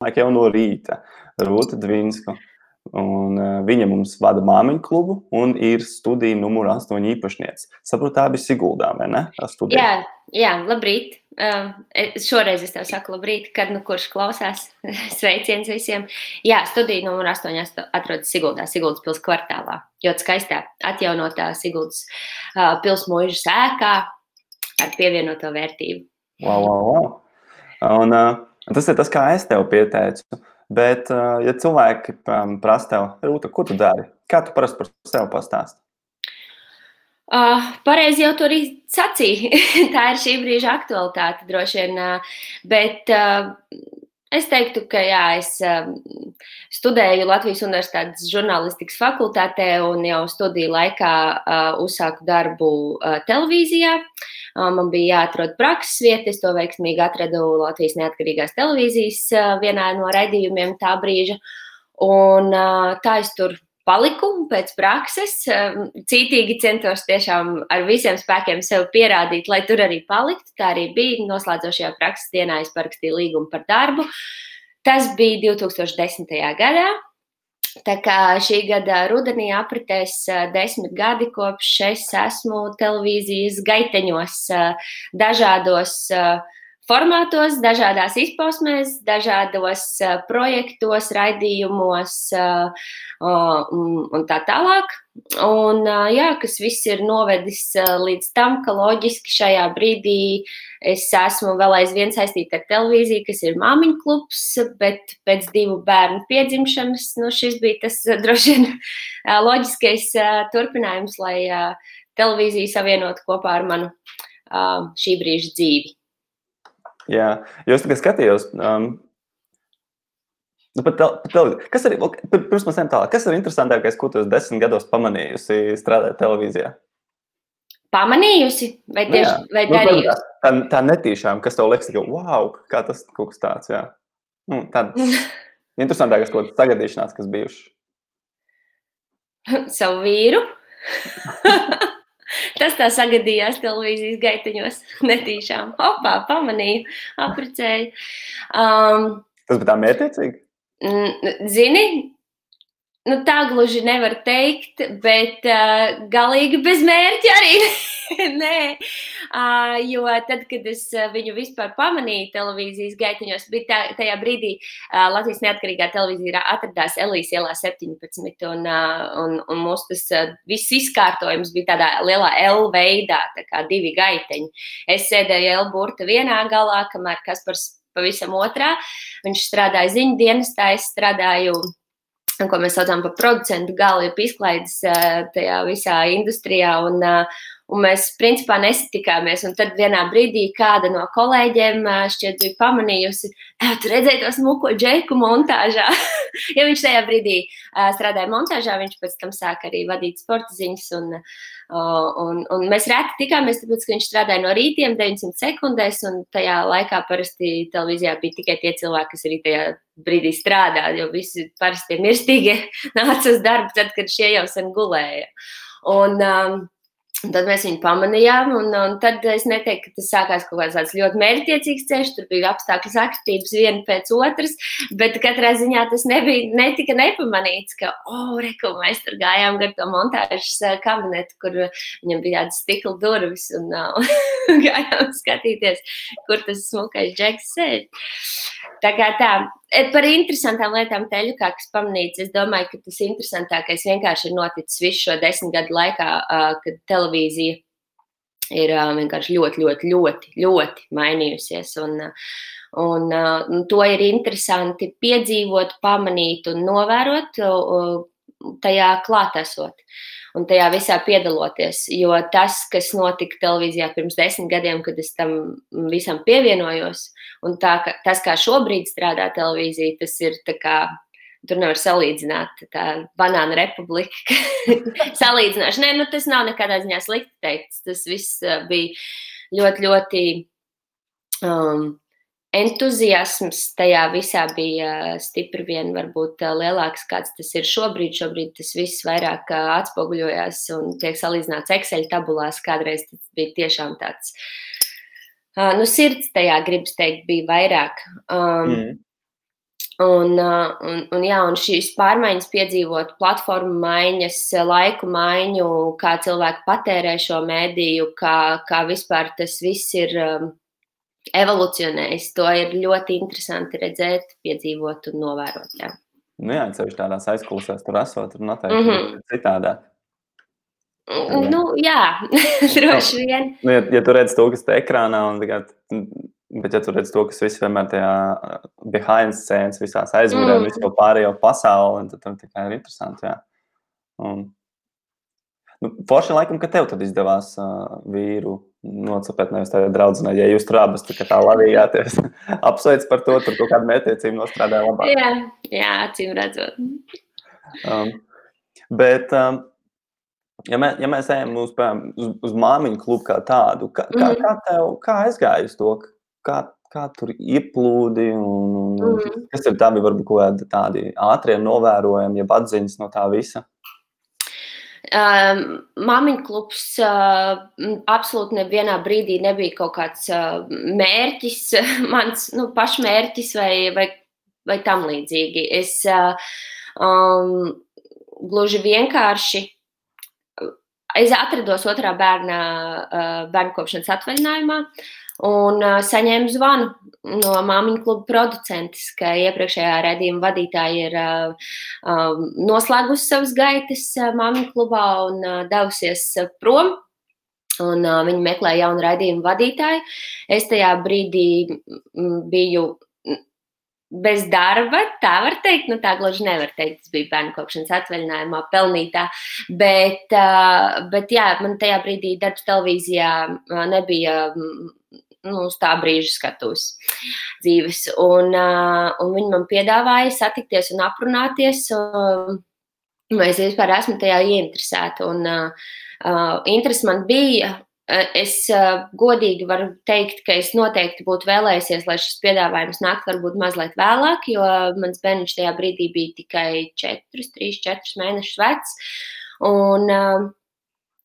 domāju, jau no rīta Rūta Dvinska. Un, uh, viņa mums vada māmiņu klubu un ir studija numur 8 īpašniece. Saprotu, tā bija Siguldā, vai ne? Studija. Jā, jā, labrīt. Uh, šoreiz es tev saku, labrīt, kad nu kurš klausās. Sveiciens visiem. Jā, studija numur 8 atrodas Siguldā, Siguldas pils kvartālā. Ļoti skaistā, atjaunotā Siguldas uh, pils mūža sēkā ar pievienoto vērtību. Wow, wow, wow. Un, uh, tas ir tas, kā es tev pieteicu. Bet, ja cilvēki prasa tev, Rūta, ko tu dari? Kā tu parasti par sevi pastāsti? Uh, pareizi jau tur sacīja. Tā ir šī brīža aktualitāte, droši vien. Uh, bet uh, es teiktu, ka jā, es uh, studēju Latvijas Universitātes žurnālistikas fakultātē un jau studiju laikā uh, uzsāku darbu uh, televīzijā. Uh, Man bija jāatrod prakses vieta, es to veiksmīgi atradu Latvijas neatkarīgās televīzijas vienā no raidījumiem tā brīža. Un tā es tur paliku pēc prakses. Cītīgi centos tiešām ar visiem spēkiem sev pierādīt, lai tur arī paliktu. Tā arī bija. Noslēdzošajā prakses dienā es parakstīju līgumu par darbu. Tas bija 2010. gadā. Tā kā šī gada rudenī apritēs desmit gadi, kopš es esmu televīzijas gaiteņos dažādos formātos, dažādās izpausmēs, dažādos projektos, raidījumos un tā tālāk. Un, jā, kas viss ir novedis līdz tam, ka loģiski šajā brīdī es esmu vēl aizvien saistīta ar televīziju, kas ir māmiņu klubs, bet pēc divu bērnu piedzimšanas nu, šis bija tas droši vien loģiskais turpinājums, lai televīziju savienotu kopā ar manu šī brīža dzīvi. Jā, jūs tikai skatījos. Um, Nu, pat, pat, kas ir, pirms mēs ejam tālāk, kas ir interesantākais, ko tu desmit gados pamanījusi strādājot televīzijā? Pamanījusi, vai nu tieši nu, vai darījusi? Nu, tā, tā netīšām, kas tev liekas, ka wow, kā tas kaut kas tāds, jā. Nu, tāds interesantākais, ko tagadīšanās, kas bijuši. Savu vīru. Tas tā sagadījās televīzijas gaitiņos, netīšām. Hopā, pamanīju, aprecēju. Um, Tas bija tā mērķiecīgi? Zini, nu, tā gluži nevar teikt, bet uh, galīgi bez mērķa arī nē. Uh, jo tad, kad es viņu vispār pamanīju televīzijas gaitiņos, bija tā, tajā brīdī uh, Latvijas neatkarīgā televīzija atradās Elīzes ielā 17, un, uh, un, un mūsu tas uh, viss izkārtojums bija tādā lielā L veidā, tā kā divi gaiteņi. Es sēdēju L burta vienā galā, kamēr Kaspars pavisam otrā. Viņš strādāja ziņu dienestā, es strādāju. Ko mēs saucam par producentu galu, jau izklaides tajā visā industrijā. Un, un mēs principā nesatikāmies. Un tad vienā brīdī kāda no kolēģiem šķiet bija pamanījusi, ka tur redzēja to smuko džeku montāžā. ja viņš tajā brīdī strādāja montāžā, viņš pēc tam sāka arī vadīt sporta ziņas. Un, Un, un mēs reti tikāmies, tāpēc, ka viņš strādāja no rītiem 900 sekundēs, un tajā laikā parasti televīzijā bija tikai tie cilvēki, kas arī tajā brīdī strādā, jo visi parasti mirstīgie nāca uz darbu tad, kad šie jau sen gulēja. Un, um, Un tad mēs viņu pamanījām, un, un tad es neteiktu, ka tas sākās kaut kāds ļoti mērķiecīgs ceļš. Tur bija apstākļu sakstības viena pēc otras, bet katrā ziņā tas nebija, netika nepamanīts, ka, oh, reku, mēs tur gājām gar to montāžas eh, kabinetu, kur viņam bija tādas stikla durvis, un uh, gājām skatīties, kur tas smukais džeks sēž. Tā kā tā, par interesantām lietām teļu, kā kas pamanīts, es domāju, ka tas interesantākais vienkārši ir noticis visu šo desmit gadu laikā, kad televīzija ir vienkārši ļoti, ļoti, ļoti, ļoti mainījusies. Un, un, un to ir interesanti piedzīvot, pamanīt un novērot tajā klātesot. Un tajā visā piedaloties. Jo tas, kas notika televīzijā pirms desmit gadiem, kad es tam visam pievienojos, un tā, ka, tas, kā šobrīd strādā televīzija, tas ir kā. Tur nevar salīdzināt tā banāna republika. Salīdzināšana. Nē, nu, tas nav nekādā ziņā slikti teikts. Tas viss uh, bija ļoti, ļoti um, entuziasms tajā visā bija stipri vien varbūt lielāks, kāds tas ir šobrīd. Šobrīd tas viss vairāk atspoguļojās un tiek salīdzināts Excel tabulās. Kādreiz tas bija tiešām tāds, nu, sirds tajā gribas teikt, bija vairāk. Um, mm. Un, un, un, jā, un šīs pārmaiņas piedzīvot, platformu maiņas, laiku maiņu, kā cilvēki patērē šo mēdīju, kā, kā vispār tas viss ir um, evolucionējis. To ir ļoti interesanti redzēt, piedzīvot un novērot. Jā. Nu jā, ceļš tādās aizklausās, tur esot, tur noteikti mm -hmm. citādāk. Nu, jā, droši vien. Nu, ja, ja tu redz to, kas te ekrānā, un tagad, bet ja tu redz to, kas viss vienmēr tajā behind scēnas, visās aizmugurē, mm. visu pārējo pasauli, tad tam tikai ir interesanti, jā. Un, nu, forši laikam, ka tev tad izdevās uh, vīru nocapēt nevis tādā draudzenē, ja jūs tur abas tā, lavījāties. Apsveic par to, tur kaut kāda mētiecība nostrādāja labāk. Jā, jā, acīm redzot. Um, bet, um, Ja, mē, ja mēs ejam uz, uz, uz māmiņu klubu kā tādu, kā, kā, mm. kā, tev, kā aizgāja uz to, kā, kā tur ieplūdi un, un mm. kas ir tavi varbūt tādi ātrie novērojumi, jeb atziņas no tā visa? Um, Māmiņu klubs uh, absolūti nevienā brīdī nebija kaut kāds uh, mērķis, mans nu, pašmērķis vai, vai, vai tam līdzīgi. Es uh, um, gluži vienkārši es atrados otrā bērna bērnu kopšanas atvaļinājumā un saņēmu zvanu no māmiņu kluba producentes, ka iepriekšējā redzījuma vadītāja ir noslēgusi savas gaitas māmiņu klubā un devusies prom. Un, uh, viņi meklē jaunu raidījumu vadītāju. Es tajā brīdī biju bez darba, tā var teikt, nu tā gluži nevar teikt, tas bija bērnu kopšanas atvaļinājumā pelnītā, bet, bet jā, man tajā brīdī darbs televīzijā nebija nu, uz tā brīža skatos dzīves. Un, un viņi man piedāvāja satikties un aprunāties, vai es vispār esmu tajā ieinteresēta. Un, uh, interesi man bija, Es godīgi varu teikt, ka es noteikti būtu vēlējies, lai šis piedāvājums nāktu varbūt mazliet vēlāk, jo mans bērns tajā brīdī bija tikai 4, 3, 4 mēnešus vecs. Un,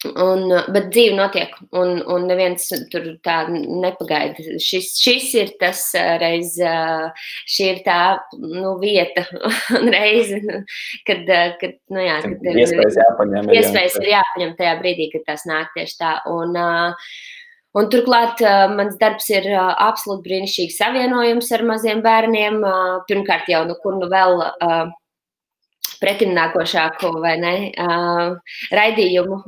Un, bet dzīve notiek, un, un neviens tur tā nepagaida. Šis, šis ir tas reiz, šī ir tā nu, vieta reize, kad, kad, nu, jā, kad iespējas jāpaņem. Iespējas ir jāpaņem tajā brīdī, kad tas nāk tieši tā. Un, Un turklāt mans darbs ir absolūti brīnišķīgs savienojums ar maziem bērniem. Pirmkārt, jau nu, kur nu vēl pretimnākošāku vai ne, uh, raidījumu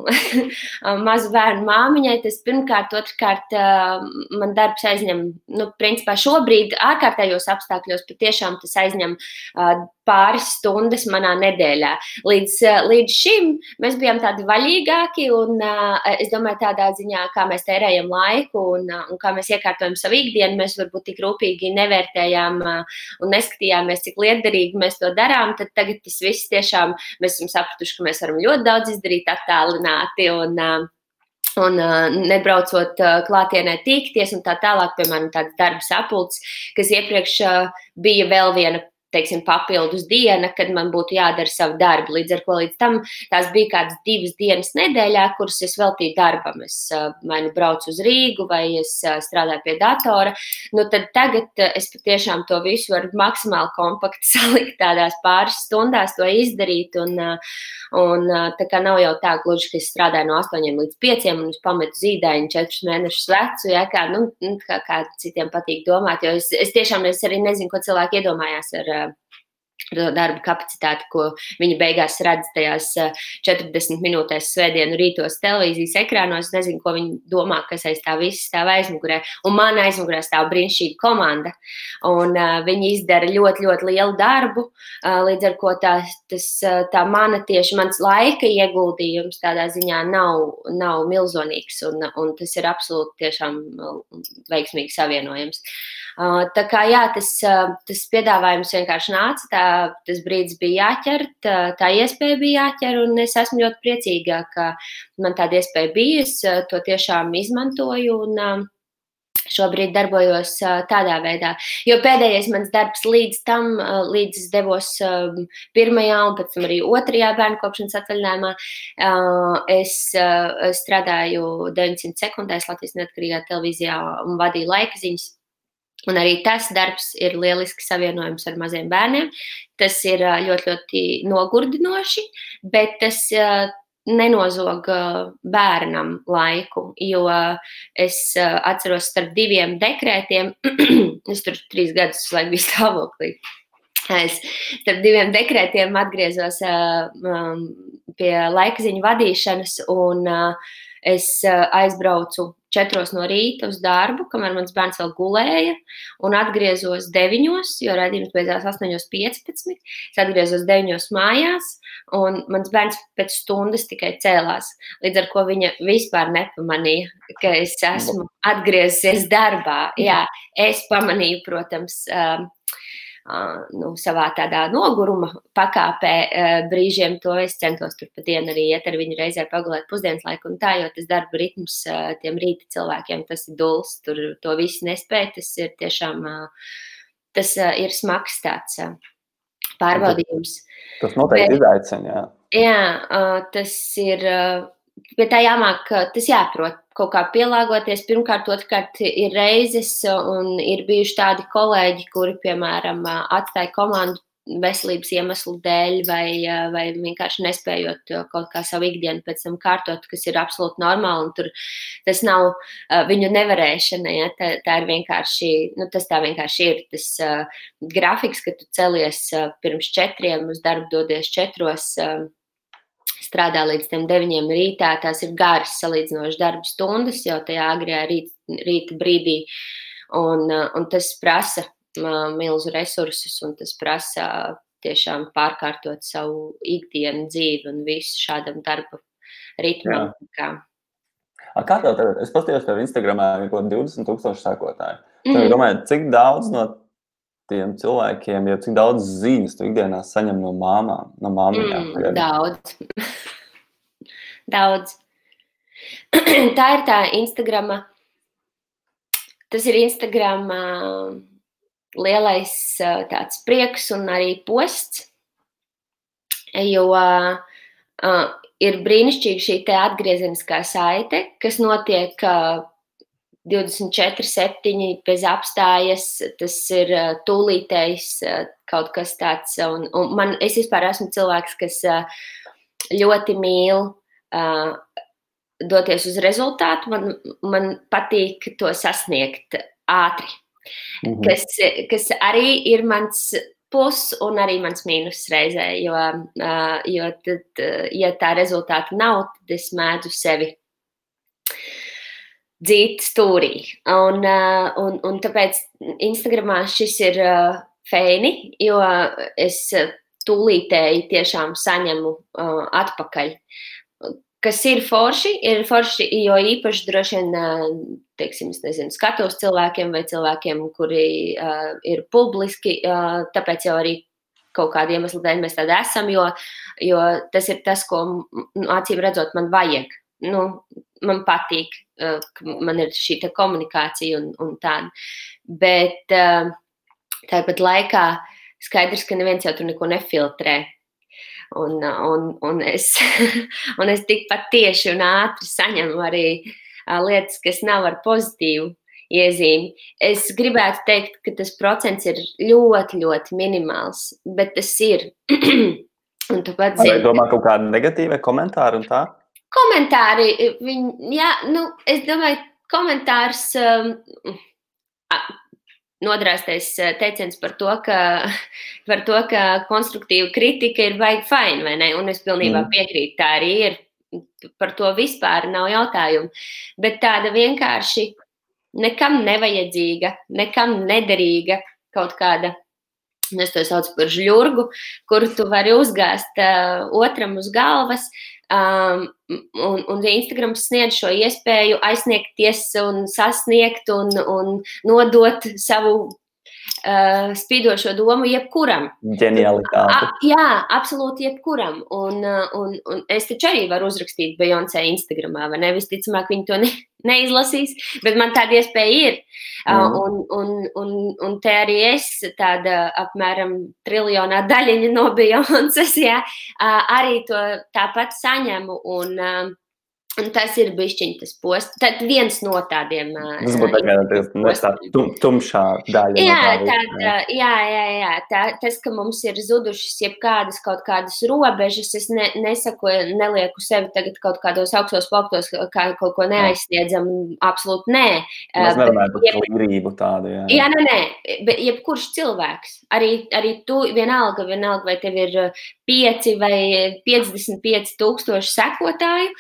mazu bērnu māmiņai. Tas pirmkārt, otrkārt, uh, man darbs aizņem, nu, principā šobrīd ārkārtējos apstākļos patiešām tas aizņem uh, pāris stundas manā nedēļā. Līdz, līdz šim mēs bijām tādi vaļīgāki, un es domāju, tādā ziņā, kā mēs tērējam laiku un, un kā mēs iekārtojam savu ikdienu, mēs varbūt tik rūpīgi nevērtējām un neskatījāmies, cik liederīgi mēs to darām. Tad tagad tas viss viss tiešām mēs esam sapratuši, ka mēs varam ļoti daudz izdarīt attālināti un, un nebraucot klātienē tīkties un tā tālāk, piemēram, tāds darba sapulcs, kas iepriekš bija vēl viena teiksim, papildus diena, kad man būtu jādara savu darbu. Līdz ar to līdz tam tās bija kādas divas dienas nedēļā, kuras es veltīju darbam. Es vai nu braucu uz Rīgu, vai es strādāju pie datora. Nu, tad tagad es patiešām to visu varu maksimāli kompakti salikt tādās pāris stundās, to izdarīt. Un, un tā kā nav jau tā gluži, ka es strādāju no 8 līdz 5 un es pametu zīdaiņu 4 mēnešus vecu, ja, kā, nu, kā, kā citiem patīk domāt. Jo es, es tiešām es arī nezinu, ko cilvēki iedomājās ar darba kapacitāti, ko viņi beigās redz tajās 40 eh, minūtēs svētdienu rītos televīzijas ekrānos. Es nezinu, ko viņi domā, kas aiz tā viss stāv aizmugurē. Un man aizmugurē stāv brīnišķīga komanda. Un, uh, viņi izdara ļoti, ļoti lielu darbu. Uh, līdz ar to tā, tas, tā mana tieši mans laika ieguldījums tādā ziņā nav, nav milzīgs. Un, un tas ir absolūti tiešām veiksmīgi savienojams. Uh, tā kā jā, tas, tas piedāvājums vienkārši nāca. Tā tas brīdis bija jāķer, tā, iespēja bija jāķer, un es esmu ļoti priecīga, ka man tāda iespēja bija. Es to tiešām izmantoju. Un, Šobrīd darbojos tādā veidā. Jo pēdējais mans darbs līdz tam, līdz es devos pirmajā un pēc tam arī otrajā bērnu kopšanas atvaļinājumā, es strādāju 900 sekundēs Latvijas neatkarīgā televīzijā un vadīju laika ziņas. Un arī tas darbs ir lieliski savienojams ar maziem bērniem. Tas ir ļoti, ļoti nogurdinoši, bet tas nenozog bērnam laiku. Jo es atceros, starp diviem dekrētiem, es tur trīs gadus biju stāvoklī. Es starp diviem dekrētiem atgriezos pie laika ziņu vadīšanas, un uh, es aizbraucu četros no rīta uz darbu, kamēr mans bērns vēl gulēja, un atgriezos deviņos, jo redzējums beidzās 8.15. Es atgriezos deviņos mājās, un mans bērns pēc stundas tikai cēlās. Līdz ar to viņa vispār nepamanīja, ka es esmu atgriezies darbā. Jā, es pamanīju, protams, nu, savā tādā noguruma pakāpē brīžiem. To es centos tur pa dienu arī iet ar viņu reizē pagulēt pusdienas laiku un tā, jo tas darba ritms tiem rīta cilvēkiem tas ir duls, tur to visu nespēj, tas ir tiešām, tas ir smags tāds pārbaudījums. Tas noteikti izaicina, jā. Jā, tas ir pie tā jāmāk, tas jāprot kaut kā pielāgoties. Pirmkārt, otrkārt, ir reizes, un ir bijuši tādi kolēģi, kuri, piemēram, atstāja komandu veselības iemeslu dēļ, vai, vai vienkārši nespējot kaut kā savu ikdienu pēc tam kārtot, kas ir absolūti normāli. Tur tas nav viņu nevarēšana. Ja? Tā, tā ir vienkārši, nu, tas tā vienkārši ir. Tas uh, grafiks, ka tu celies uh, pirms četriem, uz darbu dodies četros. Uh, strādā līdz 9 rītā. Tās ir garas salīdzinoši darba stundas jau tajā agrajā rīt, rīta brīdī. Un, un tas prasa milzu resursus, un tas prasa tiešām pārkārtot savu ikdienu dzīvi un visu šādam darba ritmam. Kā. Kā tev tagad? Es paskatījos tev Instagramā, ir kaut 20 tūkstoši sekotāji. Mm -hmm. Domāju, cik daudz no tiem cilvēkiem, jo cik daudz ziņas tu ikdienā saņem no māmām, no māmiņām? Mm, daudz. daudz. tā ir tā Instagrama. Tas ir Instagram lielais tāds prieks un arī posts, jo uh, ir brīnišķīgi šī atgriezeniskā saite, kas notiek uh, 24, 7 bez apstājas, tas ir tūlītējs kaut kas tāds. Un, un man, es vispār esmu cilvēks, kas ļoti mīl doties uz rezultātu. Man, man patīk to sasniegt ātri. Mhm. Kas, kas arī ir mans plus un arī mans mīnus reizē, jo, jo tad, ja tā rezultāta nav, tad es mēdzu sevi dzīt stūrī. Un, uh, un, un tāpēc Instagramā šis ir uh, feini, jo es tūlītēji tiešām saņemu uh, atpakaļ. Kas ir forši, ir forši, jo īpaši droši vien, teiksim, nezinu, skatos cilvēkiem vai cilvēkiem, kuri uh, ir publiski, uh, tāpēc jau arī kaut kādiem iemesliem dēļ mēs tādi esam, jo, jo tas ir tas, ko nu, acīm redzot, man vajag. Nu, man patīk, uh, ka man ir šī komunikācija un, un tāda. Bet uh, tāpat laikā skaidrs, ka neviens jau tur neko nefiltrē. Un, un, un, es, un es tikpat tieši un ātri saņemu arī uh, lietas, kas nav ar pozitīvu iezīmi. Es gribētu teikt, ka tas procents ir ļoti, ļoti minimāls, bet tas ir. un tu pats zini, domā kaut kāda negatīva komentāra un tā? Komentāri, viņi, jā, nu, es domāju, komentārs um, nodrāstais uh, teiciens par to, ka, par to, ka konstruktīva kritika ir baigi fine, vai ne? Un es pilnībā mm. piekrītu, tā arī ir. Par to vispār nav jautājumu. Bet tāda vienkārši nekam nevajadzīga, nekam nederīga kaut kāda Es to saucu par žļurgu, kuru tu vari uzgāzt uh, otram uz galvas, Um, un, un Instagram sniedz šo iespēju aizsniegties un sasniegt un, un nodot savu uh, spīdošo domu jebkuram. Ģenialitāte. A, jā, absolūti jebkuram. Un, uh, un, un es taču arī varu uzrakstīt Beyoncé Instagramā, vai ne? Visticamāk, viņi to ne, neizlasīs, bet man tāda iespēja ir. Mm. Un, un, un, un te arī es, tāda apmēram triljonā daļiņa no Beyoncé, arī to tāpat saņemu. Un, uh, Un tas ir bijis tas posms. Tad viens no tādiem tas būtu tā tum, tumšā daļa. Jā, no tā, tā, jā, jā, jā. Tā, tas, ka mums ir zudušas jebkādas kaut kādas robežas, es ne, nesaku, nelieku sevi tagad kaut kādos augstos plauktos, kā kaut ko neaizsniedzam. Absolūti nē. Mēs nerunājam par jeb... klīrību tādu. Jā, jā nē, nē. Bet jebkurš cilvēks, arī, arī tu vienalga, vienalga, vai tev ir 5 vai 55 tūkstoši sekotāju,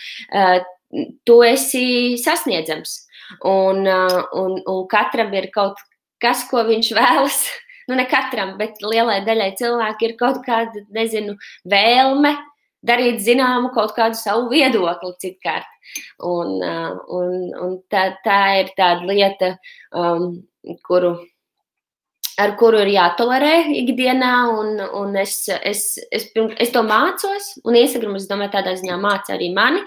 tu esi sasniedzams. Un, un, un katram ir kaut kas, ko viņš vēlas. Nu, ne katram, bet lielai daļai cilvēku ir kaut kāda, nezinu, vēlme darīt zināmu kaut kādu savu viedokli citkārt. Un, un, un tā, tā ir tāda lieta, um, kuru ar kuru ir jātolerē ikdienā, un, un es, es, es, es to mācos. Un Instagram, es domāju, tādā ziņā māca arī mani.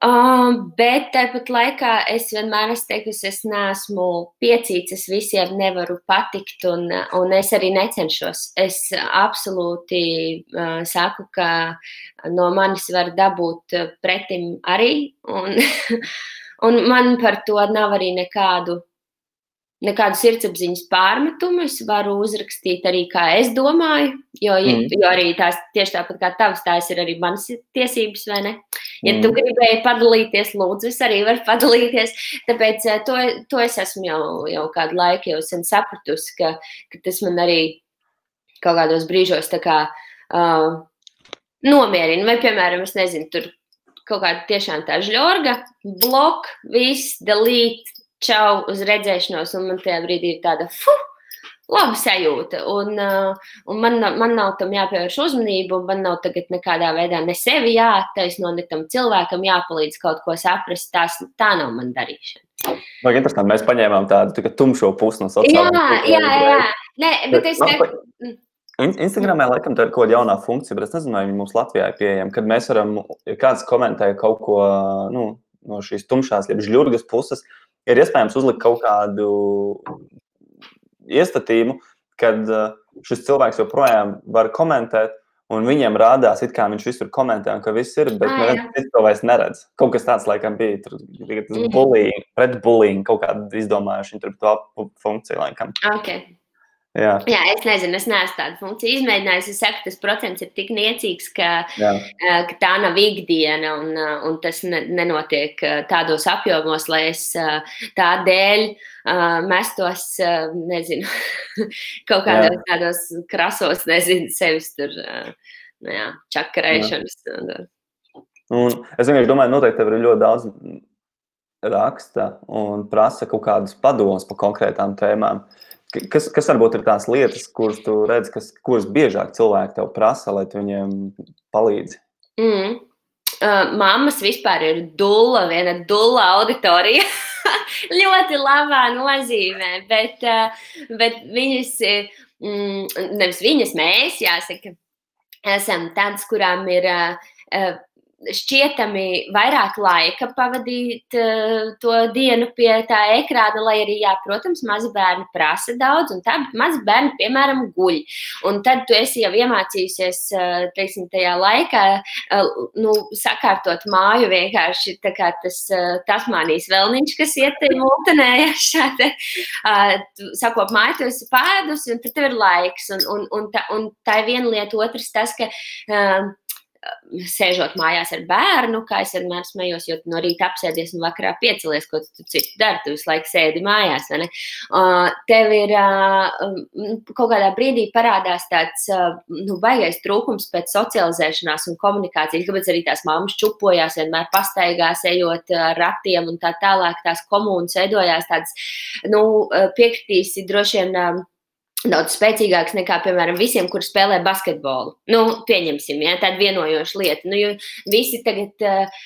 Uh, bet tāpat laikā es vienmēr esmu teikusi, es neesmu piecīts, es visiem nevaru patikt, un, un es arī necenšos. Es absolūti uh, saku, ka no manis var dabūt pretim arī, un, un man par to nav arī nekādu nekādu sirdsapziņas pārmetumu. Es varu uzrakstīt arī, kā es domāju, jo, mm. jo arī tās tieši tāpat kā tavs, tās ir arī manas tiesības, vai ne? Ja mm. tu gribēji padalīties, lūdzu, es arī varu padalīties. Tāpēc eh, to, to es esmu jau, jau kādu laiku jau sen sapratusi, ka, ka tas man arī kaut kādos brīžos tā kā uh, nomierina. Vai, piemēram, es nezinu, tur kaut kāda tiešām tā žļorga, blok, viss, delete, čau, uz redzēšanos, un man tajā brīdī ir tāda fuh! laba sajūta. Un, uh, un man, man nav tam jāpievērš uzmanība, un man nav tagad nekādā veidā ne sevi jāattaisno, ne tam cilvēkam jāpalīdz kaut ko saprast. Tās, tā nav man darīšana. Vai interesanti, mēs paņēmām tādu tā tumšo pusi no sociālajiem tīkliem. Jā, jā, jā. Nē, bet es teiktu. Instagramā laikam tā ir kaut kāda jaunā funkcija, bet es nezinu, vai mums Latvijā ir pieejama. Kad mēs varam, ja kāds komentē kaut ko nu, no šīs tumšās, jeb žļurgas puses, ir iespējams uzlikt kaut kādu iestatīmu, kad uh, šis cilvēks joprojām var komentēt, un viņiem rādās, kā viņš visur komentē, un ka viss ir, bet ah, neviens to vairs neredz. Kaut kas tāds, laikam, bija. Tur tas mhm. bullying, pret bullying, kaut kāda izdomājuši viņa tur to funkciju, laikam. Okay. Jā. Jā, es nezinu, es neesmu tādu funkciju izmēģinājis. Es saku, tas procents ir tik niecīgs, ka, Jā. ka tā nav ikdiena un, un tas ne, nenotiek tādos apjomos, lai es tā dēļ mestos, nezinu, kaut kādos jā. tādos krasos, nezinu, sevis tur nu jā, čakarēšanas. Jā. Un es vienkārši domāju, noteikti tev ir ļoti daudz raksta un prasa kaut kādus padomus par konkrētām tēmām. Uh, Kas, kas varbūt ir tās lietas, kuras tu redz, kas, kuras biežāk cilvēki tev prasa, lai tu viņiem palīdzi? Mm. Uh, mammas vispār ir dula, viena dula auditorija. ļoti labā nozīmē, bet, uh, bet viņas, mm, nevis viņas, mēs, jāsaka, esam tādas, kurām ir uh, šķietami vairāk laika pavadīt uh, to dienu pie tā ekrāna, lai arī, jā, protams, mazi bērni prasa daudz, un tā, mazi bērni, piemēram, guļ. Un tad tu esi jau iemācījusies, uh, teiksim, tajā laikā, uh, nu, sakārtot māju vienkārši tā kā tas tasmānijas vēlniņš, kas iet mūtenē, ja šādi, sakot, māju, tu esi pēdusi, un tad tev ir laiks, un, un, un, tā, un tā ir viena lieta, otrs tas, ka sēžot mājās ar bērnu, kā es vienmēr smējos, jo no rīta apsēdies un vakarā piecelies, ko tu citu dari. Tu visu laiku sēdi mājās. Uh, tev ir uh, kaut kādā brīdī parādās tāds uh, nu, baigais trūkums pēc socializēšanās un komunikācijas, kāpēc arī tās mammas čupojās, vienmēr pastaigās, ejot ar ratiem un tā tālāk. Tās komunas veidojās tādas, nu, piekritīsi droši vien. Daudz spēcīgāks nekā, piemēram, visiem, kur spēlē basketbolu. Nu, pieņemsim, ja, tāda vienojoša lieta. Nu, visi tagad uh,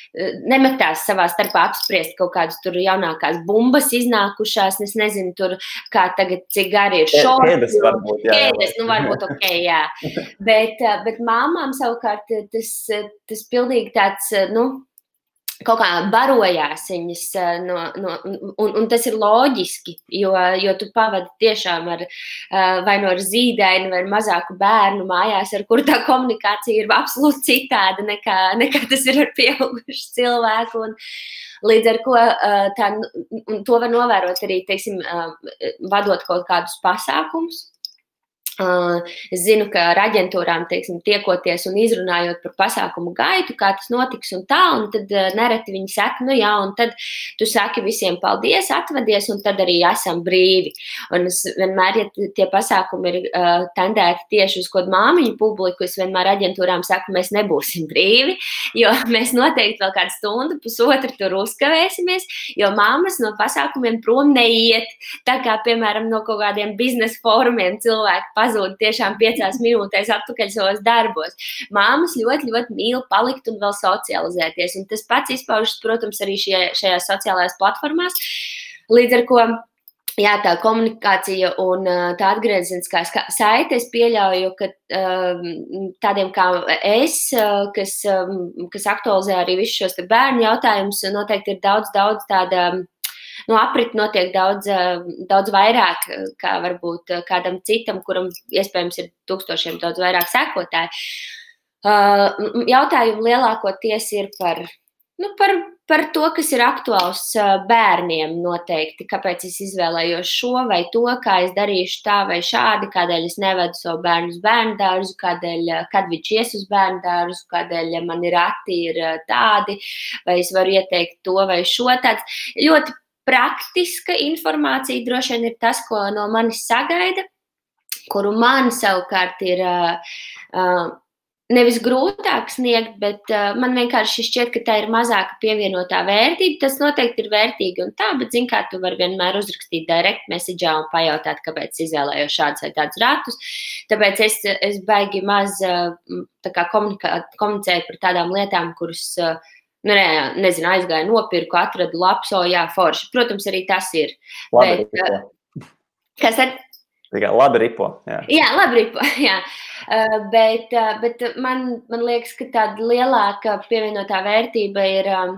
nemetās savā starpā apspriest kaut kādas tur jaunākās bumbas iznākušās. Es nezinu, tur, kā tagad, cik gari ir šoki. Kēdes varbūt, jā. Kēdes, nu, varbūt ok, jā. bet, uh, bet māmām savukārt tas, tas pilnīgi tāds, nu, kaut kā barojās viņas, no, no, un, un tas ir loģiski, jo, jo tu pavadi tiešām ar vai no ar zīdaini vai mazāku bērnu mājās, ar kuru tā komunikācija ir absolūti citāda nekā, nekā tas ir ar pieaugušu cilvēku. Un, Līdz ar to tā, to var novērot arī, teiksim, vadot kaut kādus pasākumus. Es zinu, ka ar aģentūrām teiksim, tiekoties un izrunājot par pasākumu gaitu, kā tas notiks, un tā, un tad nereti viņi saka, nu jā, un tad tu saki visiem paldies, atvadies, un tad arī esam brīvi. Un es vienmēr, ja tie pasākumi ir uh, tendēti tieši uz kādu māmiņu publiku, es vienmēr aģentūrām saku, mēs nebūsim brīvi, jo mēs noteikti vēl kādu stundu, pusotru tur uzkavēsimies, jo māmas no pasākumiem prom neiet. Tā kā, piemēram, no kaut kādiem biznesa fórumiem cilvēki pazūd tiešām piecās minūtēs atpakaļ savos darbos. Māmas ļoti, ļoti mīl palikt un vēl socializēties. Un tas pats izpaužas, protams, arī šie, šajās sociālajās platformās. Līdz ar to Jā, tā komunikācija un tā atgriezeniskā saite, es pieļauju, ka tādiem kā es, kas, kas aktualizē arī visus šos bērnu jautājumus, noteikti ir daudz, daudz tāda nu, aprit notiek daudz, eh, daudz vairāk kā varbūt eh, kādam citam, kuram iespējams ir tūkstošiem daudz vairāk sekotāju. Eh, jautājumi lielākoties ir par, nu, par, par to, kas ir aktuāls bērniem noteikti. Kāpēc es izvēlējos šo vai to, kā es darīšu tā vai šādi, kādēļ es nevedu savu bērnu uz bērnu dārzu, kādēļ, kad viņš ies uz bērnu dārzu, kādēļ man ir rati ir tādi, vai es varu ieteikt to vai šo. Tāds ļoti praktiska informācija droši vien ir tas, ko no manis sagaida, kuru man savukārt ir uh, nevis grūtāk sniegt, bet uh, man vienkārši šķiet, ka tā ir mazāka pievienotā vērtība. Tas noteikti ir vērtīgi un tā, bet, zin kā, tu vari vienmēr uzrakstīt direct message un pajautāt, kāpēc izvēlējos šādus vai tādus ratus. Tāpēc es, es baigi maz uh, komunicēju par tādām lietām, kuras. Uh, Nu, ne, nezinu, aizgāju, nopirku, atradu lapu, so jā, forši. Protams, arī tas ir. Labi, bet, ripo. kas tad? Tikai labi ripo. Jā, jā labi ripo. Jā. Uh, bet, uh, bet man, man liekas, ka tāda lielāka pievienotā vērtība ir um,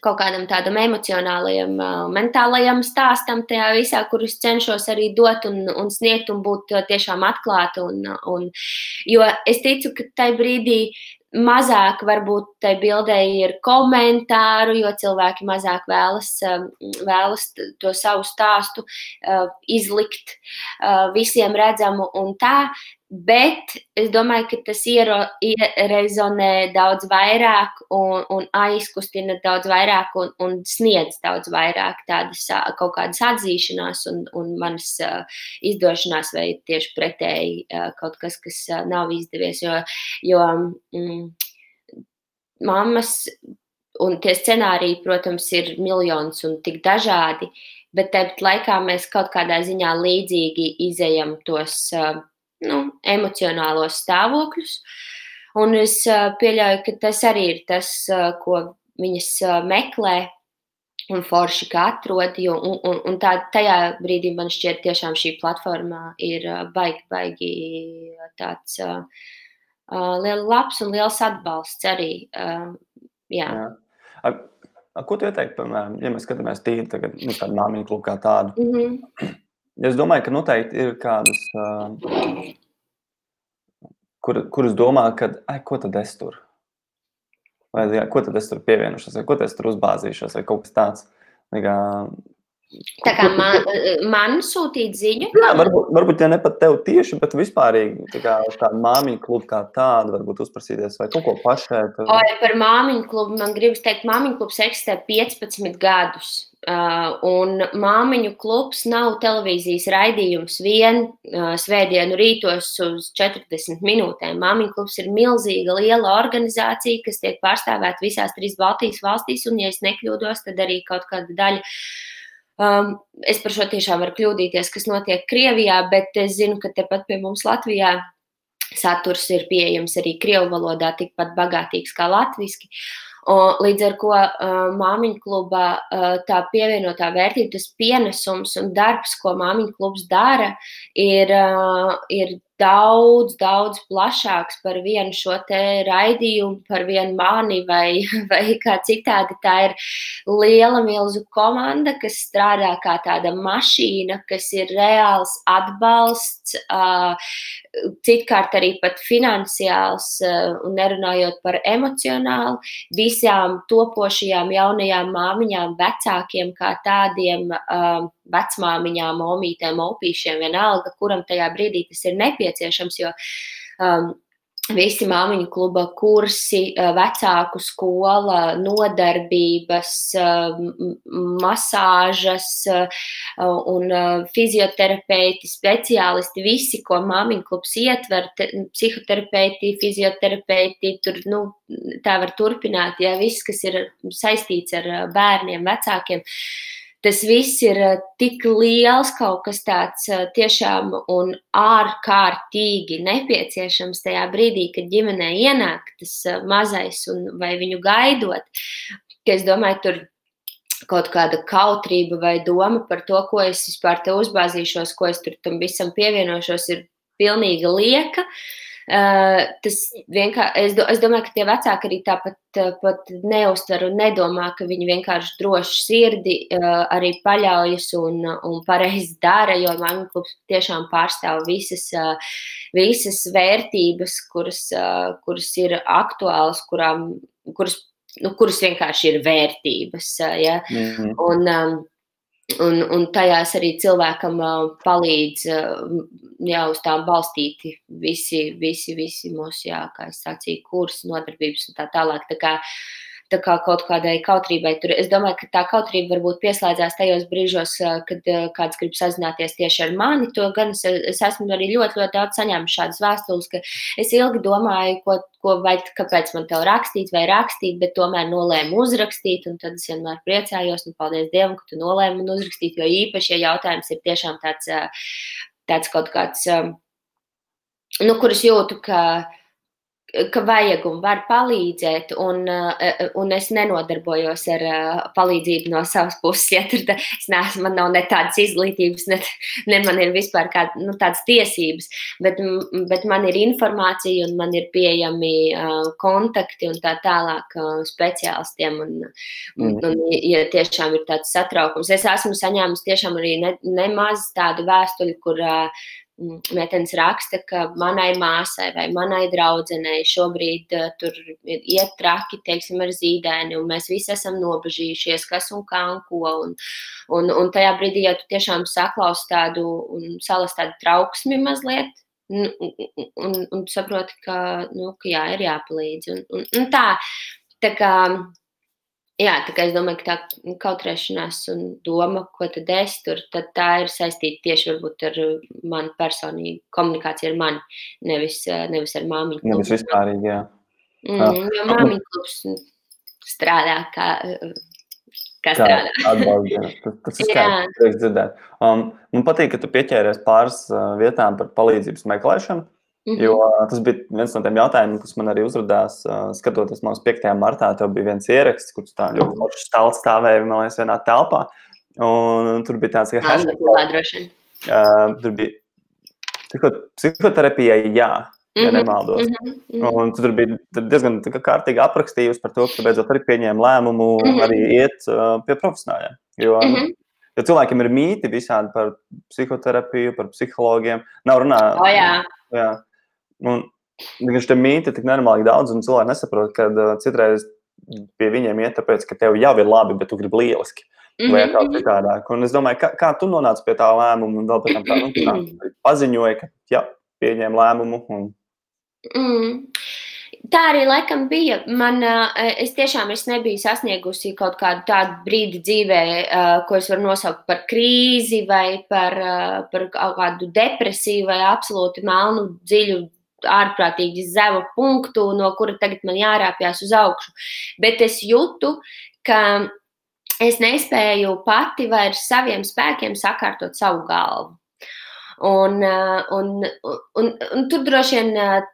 kaut kādam tādam emocionālajam, uh, mentālajam stāstam tajā visā, kurus cenšos arī dot un, un sniegt un būt tiešām atklāta. Un, un, jo es ticu, ka tajā brīdī mazāk varbūt tai bildē ir komentāru, jo cilvēki mazāk vēlas, um, vēlas to savu stāstu uh, izlikt uh, visiem redzamu un tā. Bet es domāju, ka tas ierezonē daudz vairāk un, un aizkustina daudz vairāk un, un sniedz daudz vairāk tādas kaut kādas atzīšanās un, un manas uh, izdošanās, vai tieši pretēji uh, kaut kas, kas uh, nav izdevies. Jo, jo mm, mammas un tie scenāriji, protams, ir miljonus un tik dažādi, bet tāpat laikā mēs kaut kādā ziņā līdzīgi izējam tos. Uh, nu, emocionālos stāvokļus. Un es pieļauju, ka tas arī ir tas, ko viņas meklē un forši kā atrod. Jo, un, un, un tā, tajā brīdī man šķiet, tiešām šī platforma ir baigi, baigi tāds uh, liels labs un liels atbalsts arī. Uh, jā. Jā. A, a, ko tu ieteiktu, piemēram, ja mēs skatāmies tīri tagad, nu, tādu māmiņu klubu kā tādu? Mm -hmm. Es domāju, ka noteikti ir kādas, kur, kuras domā, ka, ai, ko tad es tur? Vai jā, ko tad es tur pievienošos, vai ko es tur uzbāzīšos, vai kaut kas tāds. Kā, Tā kā man, man sūtīt ziņu? Jā, varbūt, varbūt ja ne pat tev tieši, bet vispārīgi tā kā tāda māmiņu kluba kā tāda, varbūt uzprasīties vai kaut ko pašai. Tad... Oi, par māmiņu klubu man gribas teikt, māmiņu klubs eksistē 15 gadus. Uh, un māmiņu klubs nav televīzijas raidījums vien uh, svētdienu rītos uz 40 minūtēm. Māmiņu klubs ir milzīga, liela organizācija, kas tiek pārstāvēta visās trīs Baltijas valstīs, un, ja es nekļūdos, tad arī kaut kāda daļa. Um, es par šo tiešām varu kļūdīties, kas notiek Krievijā, bet es zinu, ka tepat pie mums Latvijā saturs ir pieejams arī Krievu valodā, tikpat bagātīgs kā latviešu. Līdz ar to māmiņu klubā tā pievienotā vērtība, tas pienesums un darbs, ko māmiņu klubs dara, ir, ir daudz, daudz plašāks par vienu šo te raidījumu, par vienu mani vai, vai kā citādi. Tā ir liela milzu komanda, kas strādā kā tāda mašīna, kas ir reāls atbalsts, citkārt arī pat finansiāls, un nerunājot par emocionālu, visām topošajām jaunajām māmiņām, vecākiem kā tādiem vecmāmiņām, omītēm, opīšiem, vienalga, kuram tajā brīdī tas ir nepieciešams, jo um, visi māmiņu kluba kursi, vecāku skola, nodarbības, masāžas un fizioterapeiti, speciālisti, visi, ko māmiņu klubs ietver, psihoterapeiti, fizioterapeiti, tur, nu, tā var turpināt, ja viss, kas ir saistīts ar bērniem, vecākiem. Uh, tas viss ir eh, tik liels, kaut kas tāds eh, tiešām un ārkārtīgi nepieciešams tajā brīdī, kad ģimenē ienāk tas eh, mazais un vai viņu gaidot. Es domāju, tur kaut kāda kautrība vai doma par to, ko es vispār te uzbāzīšos, ko es tur tam visam pievienošos, ir pilnīgi lieka. Uh, tas vienkārši, es, do, es domāju, ka tie vecāki arī tāpat pat neuztver un nedomā, ka viņi vienkārši droši sirdi uh, arī paļaujas un, un pareizi dara, jo Māņu klubs tiešām pārstāv visas, visas vērtības, kuras, kuras ir aktuālas, kurām, kuras, nu, kuras vienkārši ir vērtības. Ja? mm -hmm. un, um, Un, un tajās arī cilvēkam uh, palīdz uh, jā, uz tām balstīti visi, visi, visi mūsu, jā, kā es sacīju, kursi, nodarbības un tā tālāk. Tā kā, tā kā kaut kādai kautrībai tur. Es domāju, ka tā kautrība varbūt pieslēdzās tajos brīžos, kad kāds grib sazināties tieši ar mani. To gan es, es esmu arī ļoti, ļoti daudz saņēmis šādas vēstules, ka es ilgi domāju, ko, ko vai kāpēc man te rakstīt vai rakstīt, bet tomēr nolēmu uzrakstīt. Tad es vienmēr priecājos, un paldies Dievam, ka tu nolēmi man uzrakstīt, jo īpaši, ja jautājums ir tiešām tāds, tāds kaut kāds, nu, kurus jūtu, ka ka vajag un var palīdzēt, un, eh, un es nenodarbojos ar eh, palīdzību no savas puses. Ja, tur es neesmu, man nav ne tādas izglītības, ne, ne man ir vispār kā, nu, tādas tiesības, bet, bet man ir informācija un man ir pieejami kontakti un tā tālāk speciālistiem. Un, mm. un, un, ja tiešām ir tāds satraukums, es esmu saņēmis tiešām arī ne, nemaz tādu vēstuli, kur meitenes raksta, ka manai māsai vai manai draudzenei šobrīd uh, tur iet traki, teiksim, ar zīdēni, un mēs visi esam nobežījušies, kas un kā un ko. Un, un, un tajā brīdī, ja tu tiešām saklaus tādu un salas tādu trauksmi mazliet, un, un, un saproti, ka, nu, ka jā, ir jāpalīdz. Un, un, un tā, tā kā Jā, tā kā es domāju, ka tā kautrēšanās un doma, ko tad es tur, tad tā ir saistīta tieši varbūt ar manu personīgu komunikāciju ar mani, nevis, nevis ar māmiņu. Nevis vispārīgi, jā. Mm, jo māmiņu klubs strādā kā, kā strādā. Atbaldi, tas, tas ir skaisti dzirdēt. Um, man patīk, ka tu pieķēries pāris uh, vietām par palīdzības meklēšanu. Mm -hmm. Jo tas bija viens no tiem jautājumiem, kas man arī uzrādījās, skatoties mūsu 5. martā. Bija viens ieraksts, kurš tā ļoti stāv stāvēja man liekas, vienā telpā. Un tur bija tāds, ka hashtag, uh, tur bija psihoterapijai, jā. Ja mm -hmm. nemaldos. Mm -hmm. Un tur bija diezgan kārtīgi aprakstījusi par to, ka beidzot arī pieņēma lēmumu mm -hmm. arī iet uh, pie profesionāļiem. Jo, mm -hmm. jo cilvēkiem ir mīti visādi par psihoterapiju, par psihologiem. Nav runā. Oh, jā. Jā. Un viņš te mīti tik nenormāli daudz, un cilvēki nesaprot, ka uh, citreiz pie viņiem iet tāpēc, ka tev jau ir labi, bet tu gribi lieliski. Vai kā mhm, mhm. citādāk. Un es domāju, kā, kā tu nonāci pie tā lēmuma, un vēl pēc tam tā, nu, tā paziņoja, ka jā, pieņēma lēmumu. Un... Mm. Tā arī laikam bija. Man, es tiešām es nebiju sasniegusi kaut kādu tādu brīdi dzīvē, ko es varu nosaukt par krīzi vai par, par kaut kādu depresiju vai absolūti melnu, dziļu ārprātīgi zemu punktu, no kura tagad man jārāpjas uz augšu. Bet es jūtu, ka es nespēju pati vairs saviem spēkiem sakārtot savu galvu. Un, un, un, un, un tur droši vien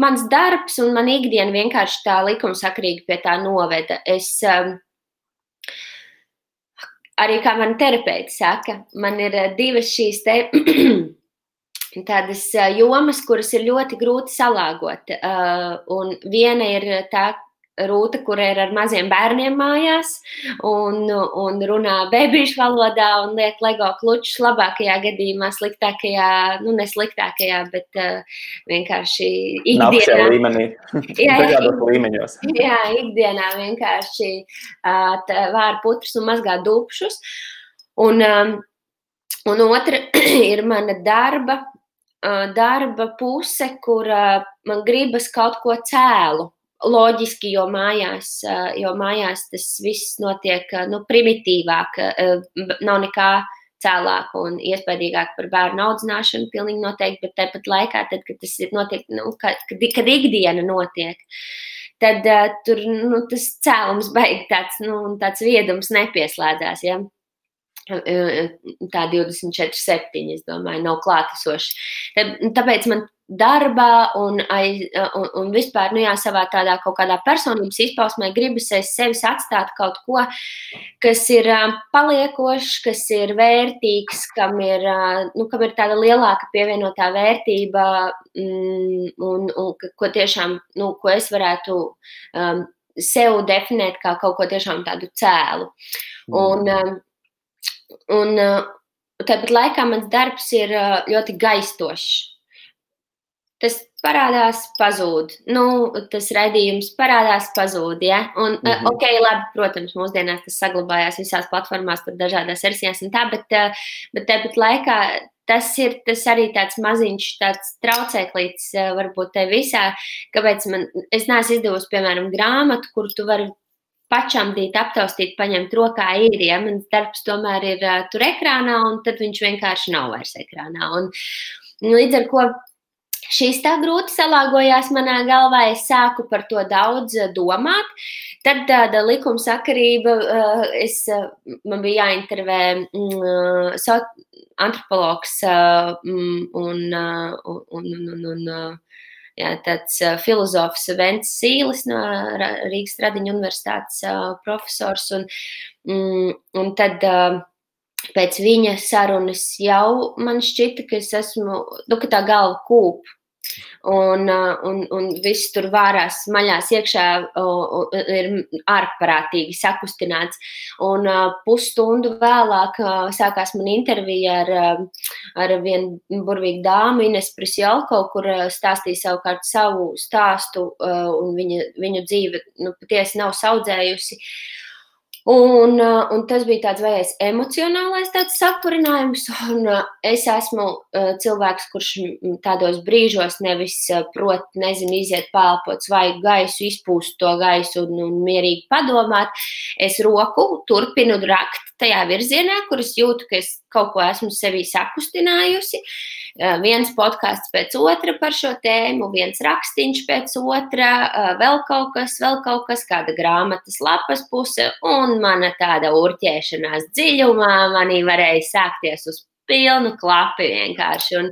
mans darbs un man ikdiena vienkārši tā likumsakrīgi pie tā noveda. Es, arī kā man terapeits saka, man ir divas šīs te tādas jomas, kuras ir ļoti grūti salāgot. Un viena ir tā, Rūta, kur ir ar maziem bērniem mājās un, un runā bebīšu valodā un liek LEGO klučus labākajā gadījumā, sliktākajā, nu ne sliktākajā, bet vienkārši ikdienā. līmenī, jā, dažādos līmeņos. Jā, ikdienā vienkārši vāra putrus un mazgā dupšus. Un, um, un otra ir mana darba, darba puse, kur man gribas kaut ko cēlu loģiski, jo mājās, jo mājās tas viss notiek nu, primitīvāk, nav nekā cēlāk un iespaidīgāk par bērnu audzināšanu, pilnīgi noteikti, bet tāpat laikā, tad, kad tas notiek, nu, kad, kad ikdiena notiek, tad uh, tur nu, tas cēlums beigas tāds, nu, tāds viedums nepieslēdzās. Ja? Tā 24, 7, es domāju, nav klātesoši. Tāpēc man darbā un, aiz, un, un vispār nu, jā, savā tādā kaut kādā personības izpausmē gribas aiz sevis atstāt kaut ko, kas ir paliekošs, kas ir vērtīgs, kam ir, nu, kam ir tāda lielāka pievienotā vērtība mm, un, un ko tiešām, nu, ko es varētu um, sev definēt kā kaut ko tiešām tādu cēlu. Un, um, un tāpat laikā mans darbs ir ļoti gaistošs tas parādās, pazūd. Nu, tas redzējums parādās, pazūd. Ja? Un, mm -hmm. ok, labi, protams, mūsdienās tas saglabājās visās platformās, tur dažādās versijās un tā, bet, eh, bet tāpat laikā tas ir tas arī tāds maziņš tāds traucēklīts eh, varbūt te visā, kāpēc man, es neesmu izdevusi, piemēram, grāmatu, kur tu vari pašamdīt, aptaustīt, paņemt rokā ir, ja mans darbs tomēr ir uh, tur ekrānā, un tad viņš vienkārši nav vairs ekrānā. Un, līdz ar to Šis tā grūti salāgojās manā galvā, es sāku par to daudz domāt. Tad tāda likumsakarība, eh, es, man bija jāintervē mm, antropologs mm, un, un, un, un, un jā, tāds filozofs Vents Sīlis no Rīgas Tradiņu universitātes profesors. Un, mm, un tad pēc viņa sarunas jau man šķita, ka es esmu, nu, ka tā galva kūp Un, uh, un, un viss tur vārās, maļās iekšā, ir ārprātīgi sakustināts. Un uh, pusstundu vēlāk uh, sākās man intervija ar, ar vienu burvīgu dāmu, Ines Prisjalko, kur stāstīja savukārt savu stāstu, un viņa, viņu dzīve nu, patiesi nav saudzējusi. Uh, un tas bija tāds vējais emocionālais sapurinājums. Un, uh, es esmu uh, cilvēks, kurš tādos brīžos nevis prot, nezinu, iziet pāri svaigu gaisu, izpūst to gaisu un, un mierīgi padomāt. Es roku turpinu rakt tajā virzienā, kur es jūtu, ka es kaut ko esmu sevī sakustinājusi. Viens podkāsts pēc otra par šo tēmu, viens rakstīns pēc otra, vēl kaut kas, vēl kaut kas, kāda grāmatas lapas puse, un mana tāda urķēšanās dziļumā manī varēja sākties uz pilnu klapi vienkārši. Un,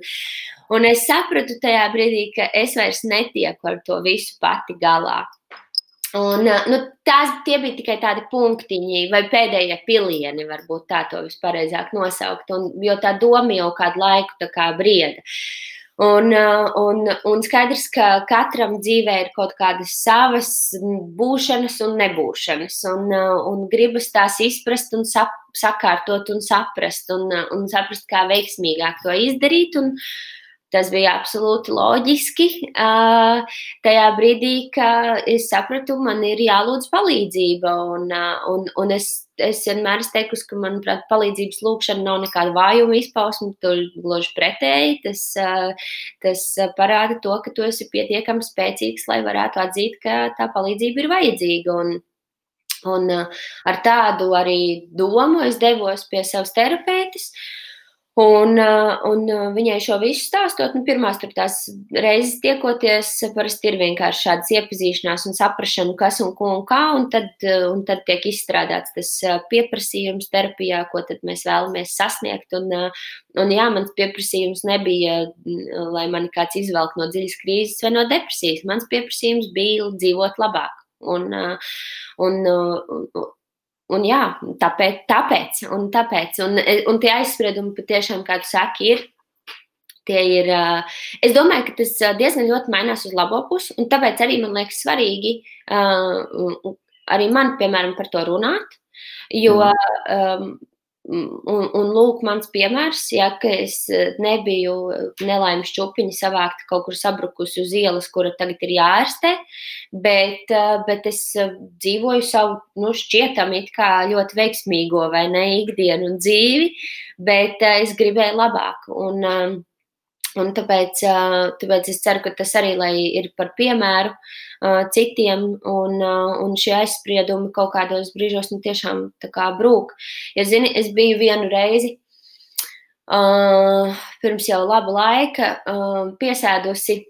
un es sapratu tajā brīdī, ka es vairs netieku ar to visu pati galā. Un, nu, tās bija tikai tādi punktiņi, vai pēdējie pilieni, varbūt tā to vispareizāk nosaukt. Un, jo tā doma jau kādu laiku kā brieda. Un, un, un skaidrs, ka katram dzīvē ir kaut kādas savas būšanas un nebūšanas. Un, un gribas tās izprast, un sap, sakārtot un saprast, un, un saprast, kā veiksmīgāk to izdarīt. Un, Tas bija absolūti loģiski. Uh, tajā brīdī, kad es sapratu, man ir jālūdz palīdzība. Un, uh, un, un es, es vienmēr esmu teikusi, ka, manuprāt, palīdzības lūgšana nav nekāda vājuma izpausme. Tur gluži pretēji. Tas, uh, tas parāda to, ka tu esi pietiekami spēcīgs, lai varētu atzīt, ka tā palīdzība ir vajadzīga. Un, un ar tādu arī domu es devos pie savas terapeites. Uh, Un, uh, un uh, viņai šo visu stāstot, nu, pirmās tur tās reizes tiekoties, parasti ir vienkārši šādas iepazīšanās un saprašana, kas un ko un kā, un tad, uh, un tad tiek izstrādāts tas pieprasījums terapijā, ko tad mēs vēlamies sasniegt. Un, un jā, mans pieprasījums nebija, lai mani kāds izvelk no dziļas krīzes vai no depresijas. Mans pieprasījums bija dzīvot labāk. Un, un, un, Un jā, tāpēc, tāpēc, un, tāpēc un, un tie aizspriedumi patiešām, kā tu saki, ir, Tie ir, es domāju, ka tas diezgan ļoti mainās uz labo pusi, un tāpēc arī man liekas svarīgi arī man, piemēram, par to runāt. Jo um, Un, un lūk, mans piemērs, ja es nebiju nelaimes čupiņa savākt kaut kur sabrukusi uz ielas, kura tagad ir jāārstē, bet, bet es dzīvoju savu, nu, šķietami ļoti veiksmīgo vai ne ikdienu un dzīvi, bet es gribēju labāk. Un, Un tāpēc, tāpēc es ceru, ka tas arī ir par piemēru citiem, un, un šie aizspriedumi kaut kādos brīžos nu, tiešām brūk. Ja zini, es biju vienu reizi pirms jau laba laika piesēdusi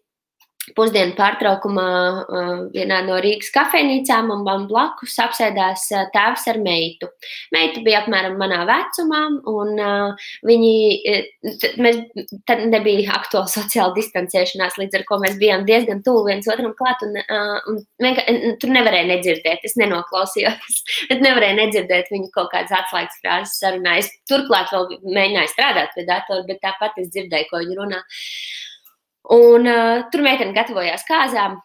pusdienu pārtraukumā uh, vienā no Rīgas kafejnīcām, un man blakus apsēdās uh, tēvs ar meitu. Meita bija apmēram manā vecumā, un uh, viņi, mēs, tad nebija aktuāla sociāla distancēšanās, līdz ar ko mēs bijām diezgan tuvu viens otram klāt, un, un vienkārši tur nevarēja nedzirdēt, es nenoklausījos, bet nevarēja nedzirdēt viņu kaut kādas atslēgas frāzes sarunā. Es turklāt vēl mēģināju strādāt pie datora, bet tāpat es dzirdēju, ko viņi runā. Un uh, tur meitene gatavojās kāzām.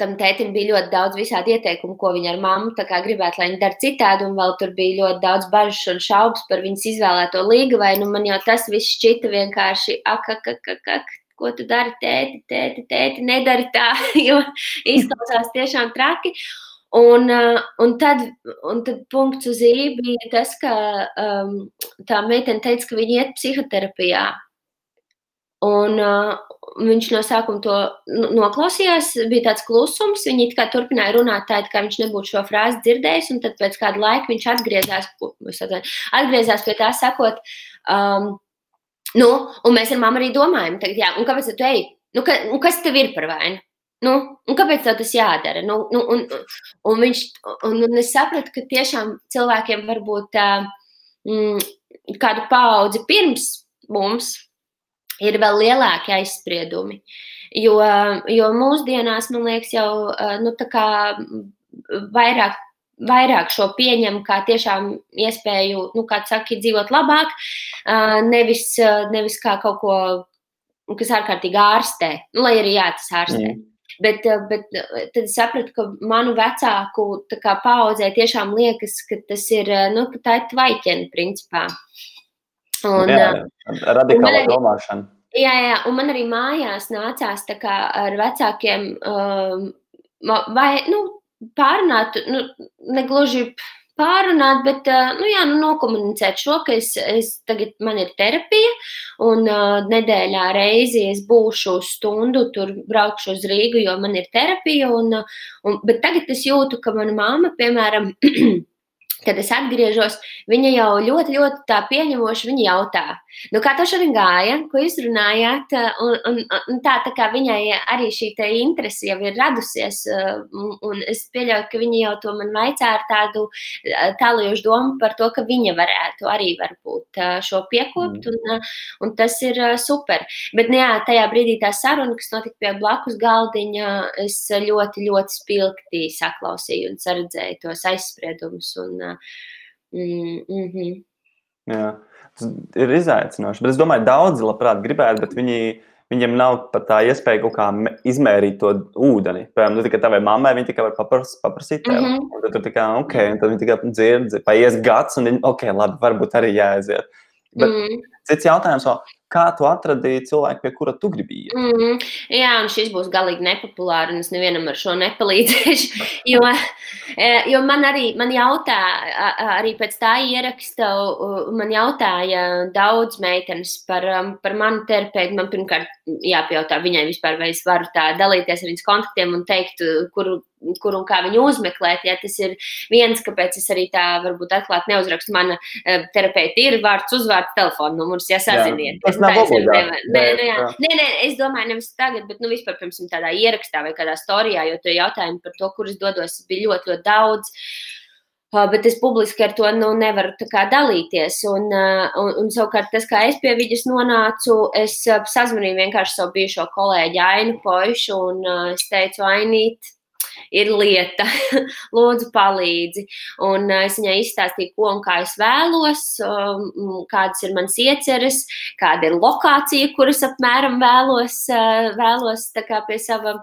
Tam tētim bija ļoti daudz visādi ieteikumu, ko viņa ar mammu gribētu, lai viņa dara citādi. Un vēl tur bija ļoti daudz bažas un šaubas par viņas izvēlēto līgu. Vai nu man jau tas viss šķita vienkārši ak, ak, ak, ak, ak ko tu dari, tēti, tēti, tēti, nedari tā, jo izklausās tiešām traki. Un, un, tad, un tad punkts uz īņa bija tas, ka um, tā meitene teica, ka viņa iet psihoterapijā. Un, uh, viņš no sākuma to noklausījās, bija tāds klusums. Viņi kā turpināja runāt tā, it kā viņš nebūtu šo frāzi dzirdējis, un tad pēc kāda laika viņš atgriezās, atgriezās pie tā, sakot, um, nu, un mēs ar mammu arī domājam, tagad, jā, un kāpēc tu ej? Nu, ka, un kas tev ir par vainu? Nu, un kāpēc tas jādara? Nu, nu, un, un, viņš, un, un es sapratu, ka tiešām cilvēkiem var būt uh, mm, kādu paudzi pirms mums ir vēl lielāki aizspriedumi. Jo, jo mūsdienās, man liekas, jau nu, vairāk, vairāk šo pieņem kā tiešām iespēju, nu, kā saka, dzīvot labāk, nevis, nevis kā kaut ko, kas ārkārtīgi ārstē, nu, lai arī jā, tas ārstē. Mm. Bet, bet tad es sapratu, ka manu vecāku paudzē tiešām liekas, ka tas ir nu, tā ir tvaiķene, principā. Un, jā, radikāla arī, domāšana. Jā, jā, un man arī mājās nācās kā, ar vecākiem um, vai, nu, pārunāt, nu, negluži pārunāt, bet nu, jā, nu, nokomunicēt šo, ka es, es tagad man ir terapija, un uh, nedēļā reizi es būšu stundu, tur braukšu uz Rīgu, jo man ir terapija. Un, un, bet tagad es jūtu, ka mana mamma, piemēram, kad es atgriežos, viņa jau ļoti, ļoti tā pieņemoši jautā, nu, kā tev šodien gāja, ko jūs runājāt, un, un, un tā, tā kā viņai arī šī interese jau ir radusies, un, un es pieļauju, ka viņa jau to man vaicā ar tādu tālajošu domu par to, ka viņa varētu arī varbūt šo piekopt, mm. un, un tas ir super. Bet, nu, jā, tajā brīdī tā saruna, kas notika pie blakus galdiņa, es ļoti, ļoti spilgti saklausīju un saredzēju tos aizspriedumus un Mm -hmm. Jā, tas ir izaicinoši. Bet es domāju, daudzi labprāt gribētu, bet viņi, viņiem nav pat tā iespēja kaut kā izmērīt to ūdeni. Piemēram, nu, tavai mammai viņi tikai var papras, paprasīt tev. Mm -hmm. Tad tur tikai, ok, un tad viņi tikai dzird, paies gads, un viņi, ok, labi, varbūt arī jāaiziet. Bet mm. cits jautājums, kā tu atradīji cilvēku, pie kura tu gribēji? Mm, jā, un šis būs galīgi nepopulārs, un es nevienam ar šo nepalīdzēšu. Jo, e, jo man arī man jautā, arī pēc tā ieraksta, man jautāja daudz meitenes par, um, par manu terapeitu. Man pirmkārt jāpajautā viņai vispār, vai es varu tā dalīties ar viņas kontaktiem un teikt, kur kur un kā viņu uzmeklēt. Ja tas ir viens, kāpēc es arī tā varbūt atklāti neuzrakstu. Mana uh, terapeita ir vārds, uzvārds, telefona numurs, ja saziniet. Jā, tas nav obligāti. Nē, nē, jā. nē, nē, es domāju, nevis tagad, bet nu, vispār, piemēram, tādā ierakstā vai kādā storijā, jo to jautājumu par to, kur es dodos, bija ļoti, ļoti daudz. Uh, bet es publiski ar to nu, nevaru dalīties. Un, uh, un, un savukārt, tas, kā es pie viņas nonācu, es uh, sazvanīju vienkārši savu bijušo kolēģi Ainu Pošu, un es teicu, Ainīt, ir lieta, lūdzu, palīdzi. Un uh, es viņai izstāstīju, ko un kā es vēlos, um, kādas ir manas ieceres, kāda ir lokācija, kuras apmēram vēlos, uh, vēlos pie sava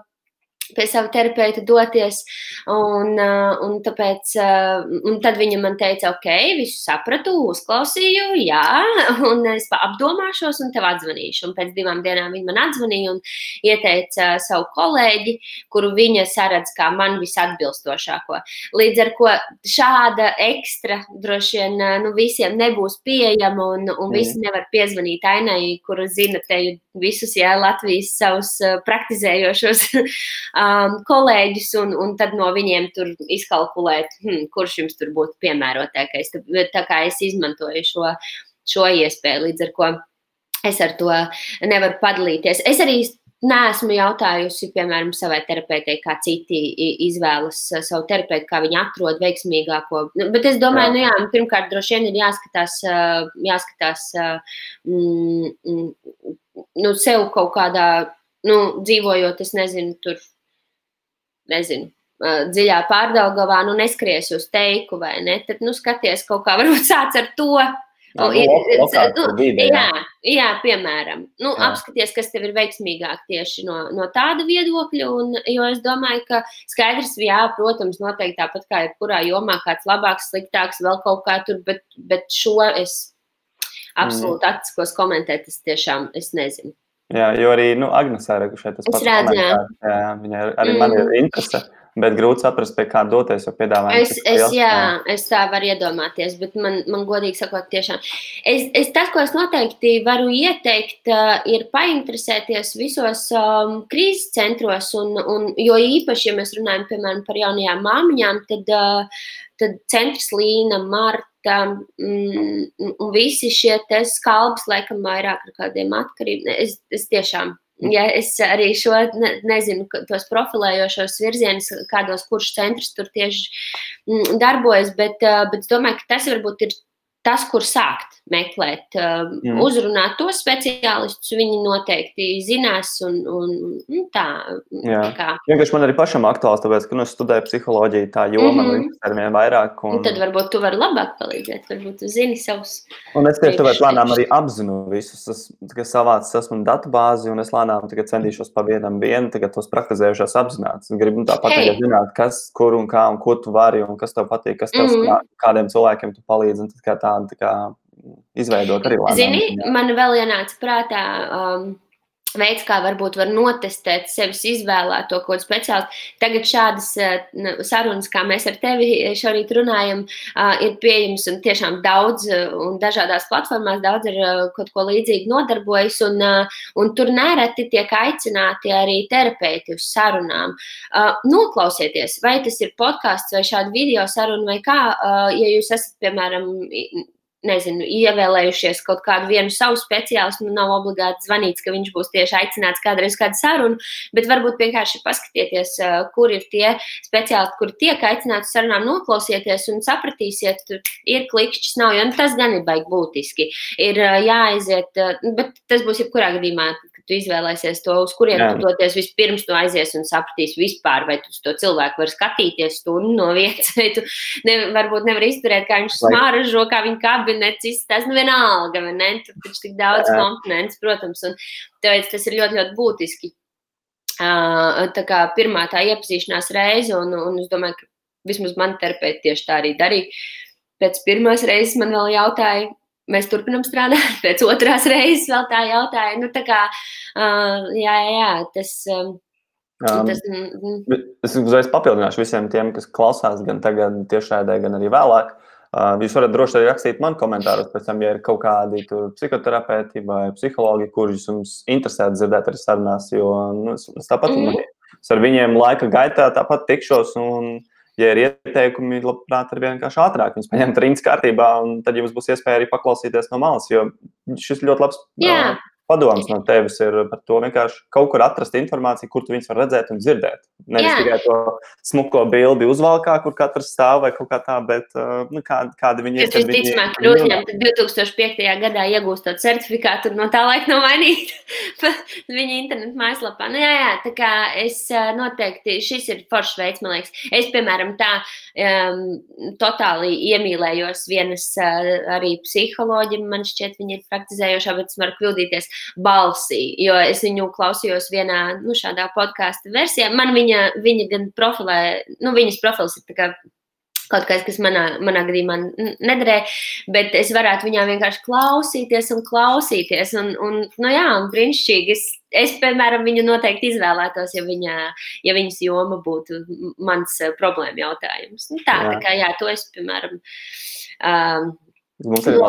pie sava terapeita doties. Un, uh, un, tāpēc, uh, un tad viņa man teica, ok, visu sapratu, uzklausīju, jā, un es apdomāšos un tev atzvanīšu. Un pēc divām dienām viņa man atzvanīja un ieteica savu kolēģi, kuru viņa saredz kā man visatbilstošāko. Līdz ar to šāda ekstra droši vien nu, visiem nebūs pieejama, un, un visi nevar piezvanīt ainai, kuru zina te visus, jā, Latvijas savus praktizējošos um, kolēģus, un, un tad no viņiem tur izkalkulēt, hmm, kurš jums tur būtu piemērotākais. Tā kā es izmantoju šo, šo iespēju, līdz ar ko es ar to nevaru padalīties. Es arī Nē, esmu jautājusi, piemēram, savai terapeitei, kā citi izvēlas savu terapeitu, kā viņi atrod veiksmīgāko. Nu, bet es domāju, jā. Nu, jā, pirmkārt, droši vien ir jāskatās, jāskatās mm, mm, nu, sev kaut kādā, nu, dzīvojot, es nezinu, tur nezinu, dziļā pārdaugavā, nu neskries uz teiku vai ne, tad, nu, skaties kaut kā, varbūt sāc ar to. Nu, ir, nu, vide, jā. jā, jā, piemēram, nu, jā. apskaties, kas tev ir veiksmīgāk tieši no, no tāda viedokļa. Un, jo es domāju, ka skaidrs, jā, protams, noteikti tāpat kā jebkurā jomā, kāds labāks, sliktāks, vēl kaut kā tur, bet, bet šo es absolūti mm. atsaskos komentēt. Es tiešām es nezinu. Jā, jo arī nu, Agnēs ir šeit tas pats. Redzu, jā. Jā, viņa arī mm. man ir interese. Bet grūti saprast, pie kā doties, jo piedāvājums es, es, jā, jā, es tā varu iedomāties, bet man, man godīgi sakot, tiešām. Es, es, tas, ko es noteikti varu ieteikt, uh, ir painteresēties visos um, krīzes centros, un, un, jo īpaši, ja mēs runājam, piemēram, par jaunajām māmiņām, tad, uh, tad centrs Līna, Marta, Mm, un visi šie skalbs, laikam, vairāk ar kādiem atkarībiem. Es, es tiešām. Ja es arī šo ne, nezinu, tos profilējošos virzienus, kādos kurš centrs tur tieši mm, darbojas, bet, bet es domāju, ka tas varbūt ir tas, kur sākt meklēt, mm. uzrunāt tos speciālistus. Viņi noteikti zinās, un, un, un tā. Jā, vienkārši man arī pašam aktuāls, tāpēc, ka nu, es studēju psiholoģiju, tā joma mm -hmm. ar vien vairāk. Un... Un tad varbūt tu vari labāk palīdzēt, varbūt tu zini savus. Un es tieši tāpēc lēnām arī apzinu visus, es, ka savācis esmu datubāzi, un es lēnām tagad centīšos pa vienam vienu, tagad tos praktizējušos apzināts. Gribu nu, tāpat hey. zināt, kas, kur un kā un ko tu vari, un kas tev patīk, kas tev mm -hmm. kādiem cilvēkiem tu palīdzi, un tad kā tāda tā kā izveidot arī lēmumus. Zini, man vēl ienāca prātā. Um, Veids, kā varbūt var notestēt sevis izvēlēto kaut kādu speciālistu. Tagad šādas uh, sarunas, kā mēs ar tevi šorīt runājam, uh, ir pieejamas un tiešām daudz uh, un dažādās platformās daudz uh, kaut ko līdzīgu nodarbojas. Un, un tur nereti tiek aicināti arī terapeiti uz sarunām. Noklausieties, vai tas ir podkāsts vai šāda video saruna vai kā, ja jūs esat, piemēram, nezinu, ievēlējušies kaut kādu vienu savu speciālistu, nu nav obligāti zvanīts, ka viņš būs tieši aicināts kādreiz kādu sarunu, bet varbūt vienkārši paskatieties, kur ir tie speciālisti, kuri tiek aicināti uz sarunām, noklausieties un sapratīsiet, ir klikšķis, nav, jo nu, tas gan ir baigi būtiski. Ir jāaiziet, bet tas būs jebkurā gadījumā tu izvēlēsies to, uz kurien Jā. tu doties. Vispirms tu aizies un sapratīsi vispār, vai tu to cilvēku vari skatīties stundu no vietas, vai tu ne, varbūt nevari izturēt, kā viņš smāražo, kā viņa kabinets izstāsta. Nu, vienalga, vai ne? Tur taču tik daudz komponents, protams, un tāpēc tas ir ļoti, ļoti būtiski. Tā kā pirmā tā iepazīšanās reize, un, un es domāju, ka vismaz man terapeiti tieši tā arī darīja. Pēc pirmās reizes man vēl jautāja, mēs turpinām strādāt. Pēc otrās reizes vēl tā jautāja. Nu, tā kā, uh, jā, jā, jā, tas. Um, Um, tas, mm, es uzreiz papildināšu visiem tiem, kas klausās gan tagad, tiešraidē, gan arī vēlāk. Uh, jūs varat droši arī rakstīt man komentārus, pēc tam, ja ir kaut kādi psihoterapeiti vai psihologi, kurus jums interesē dzirdēt arī sarunās, jo nu, es, es tāpat mm -hmm. es ar viņiem laika gaitā tāpat tikšos un ja ir ieteikumi, labprāt, ar vienkārši ātrāk viņus paņemt rindas kārtībā, un tad jums būs iespēja arī paklausīties no malas, jo šis ļoti labs Jā. Padoms no tevis ir par to vienkārši kaut kur atrast informāciju, kur tu viņus var redzēt un dzirdēt. Nevis Jā. tikai to smuko bildi uzvalkā, kur katrs stāv vai kaut kā tā, bet uh, nu, kā, kādi viņi ir. Tas visticamāk ir uzņemta 2005. gadā iegūstot certifikātu, no tā laika nav mainīta viņa internetu mājaslapā. Nu, jā, jā, tā kā es ā, noteikti, šis ir foršs veids, man liekas. Es, piemēram, tā um, totāli iemīlējos vienas uh, arī psiholoģi, man šķiet, viņa ir praktizējošā, bet es varu kļūdīties balsī, jo es viņu klausījos vienā nu, šādā podkāstu versijā. Man viņa, viņa gan profilē, nu, viņas profils ir kā kaut kas, kas manā, manā gadījumā nederēja, bet es varētu viņā vienkārši klausīties un klausīties. Un, un, nu jā, un brīnišķīgi. Es, es, piemēram, viņu noteikti izvēlētos, ja, viņa, ja viņas joma būtu mans eh, problēma jautājums. Nu, tā, Jā. tā kā jā, to es, piemēram, um, Mums ir No-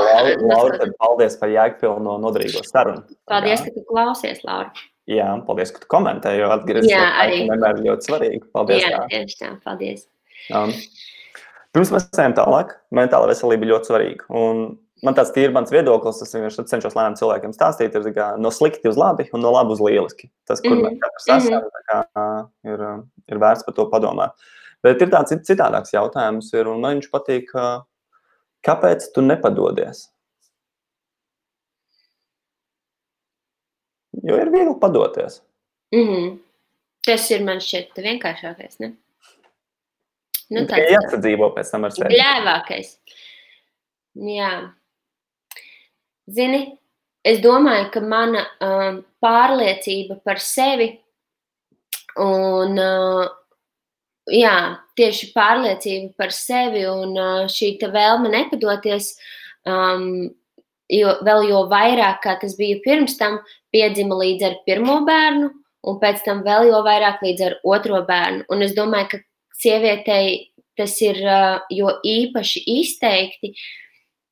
Laura, tad paldies par jēgpilno nodrīgo sarunu. paldies, Jā. ka tu klausies, Laura. Jā, paldies, ka tu komentēji, jo atgriezies Jā, arī. vienmēr ļoti svarīgi. Paldies. jā, tieši tā, paldies. Um, pirms mēs ejam tālāk, mentāla veselība ļoti svarīga. Un man tāds ir mans viedoklis, es vienkārši cenšos lēnām cilvēkiem stāstīt, ir kā no slikti uz labi un no labi uz lieliski. Tas, kur Mhm, mēs katrs esam, tā kā, ir, um, ir vērts par to padomāt. Bet ir tāds cit- citādāks jautājums, ir, un man viņš patīk, uh, kāpēc tu nepadodies? Jo ir viegli padoties. Mm -hmm. Tas ir man šķiet vienkāršākais. Ne? Nu, Nu, Tikai jāsadzīvo pēc tam ar sevi. Bļāvākais. Jā. Zini, es domāju, ka mana um, pārliecība par sevi un uh, jā, tieši pārliecība par sevi un uh, šī vēlme nepadoties, um, jo vēl jo vairāk, kā tas bija pirms tam, piedzima līdz ar pirmo bērnu, un pēc tam vēl jo vairāk līdz ar otro bērnu. Un es domāju, ka sievietei tas ir uh, jo īpaši izteikti,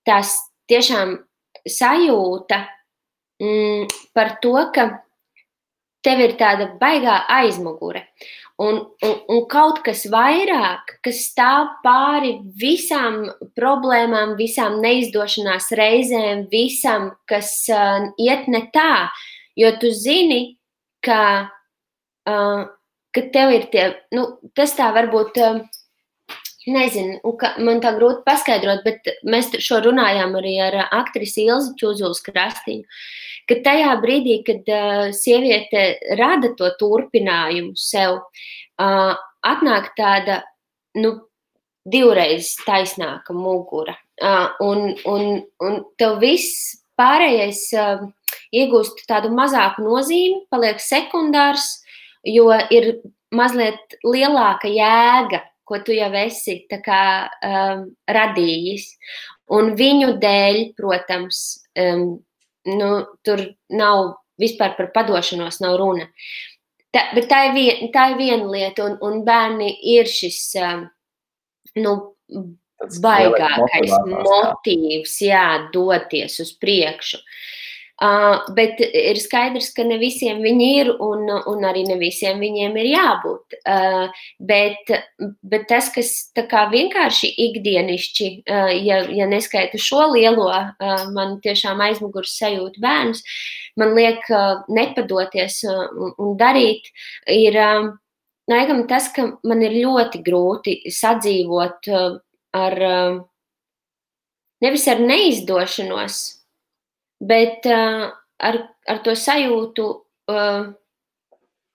tas tiešām sajūta mm, par to, ka tev ir tāda baigā aizmugure. Un, un, un kaut kas vairāk, kas stāv pāri visām problēmām, visām neizdošanās reizēm, visam, kas uh, iet ne tā. Jo tu zini, ka, uh, ka tev ir tie, nu, tas tā varbūt. Uh, Nezinu, ka, man tā grūti paskaidrot, bet mēs šo runājām arī ar aktrisi Ilzi Čuzulas krastiņu. Ka tajā brīdī, kad uh, sieviete rada to turpinājumu sev, uh, atnāk tāda nu, divreiz taisnāka mugura. Uh, un, un, un tev viss pārējais uh, iegūst tādu mazāku nozīmi, paliek sekundārs, jo ir mazliet lielāka jēga ko tu jau esi kā, um, radījis. Un viņu dēļ, protams, um, nu, tur nav vispār par padošanos, nav runa. Tā, bet tā ir, vien, tā ir viena lieta, un, un bērni ir šis um, nu, baigākais jā. motīvs, jā, doties uz priekšu. Uh, bet ir skaidrs, ka ne visiem viņi ir, un, un arī ne visiem viņiem ir jābūt. Uh, bet, bet tas, kas vienkārši ikdienišķi, uh, ja, ja neskaitu šo lielo, uh, man tiešām aizmugurs sajūta bērnus, man liek uh, nepadoties uh, un darīt, ir uh, laikam tas, ka man ir ļoti grūti sadzīvot uh, ar, uh, nevis ar neizdošanos, bet uh, ar, ar to sajūtu, uh,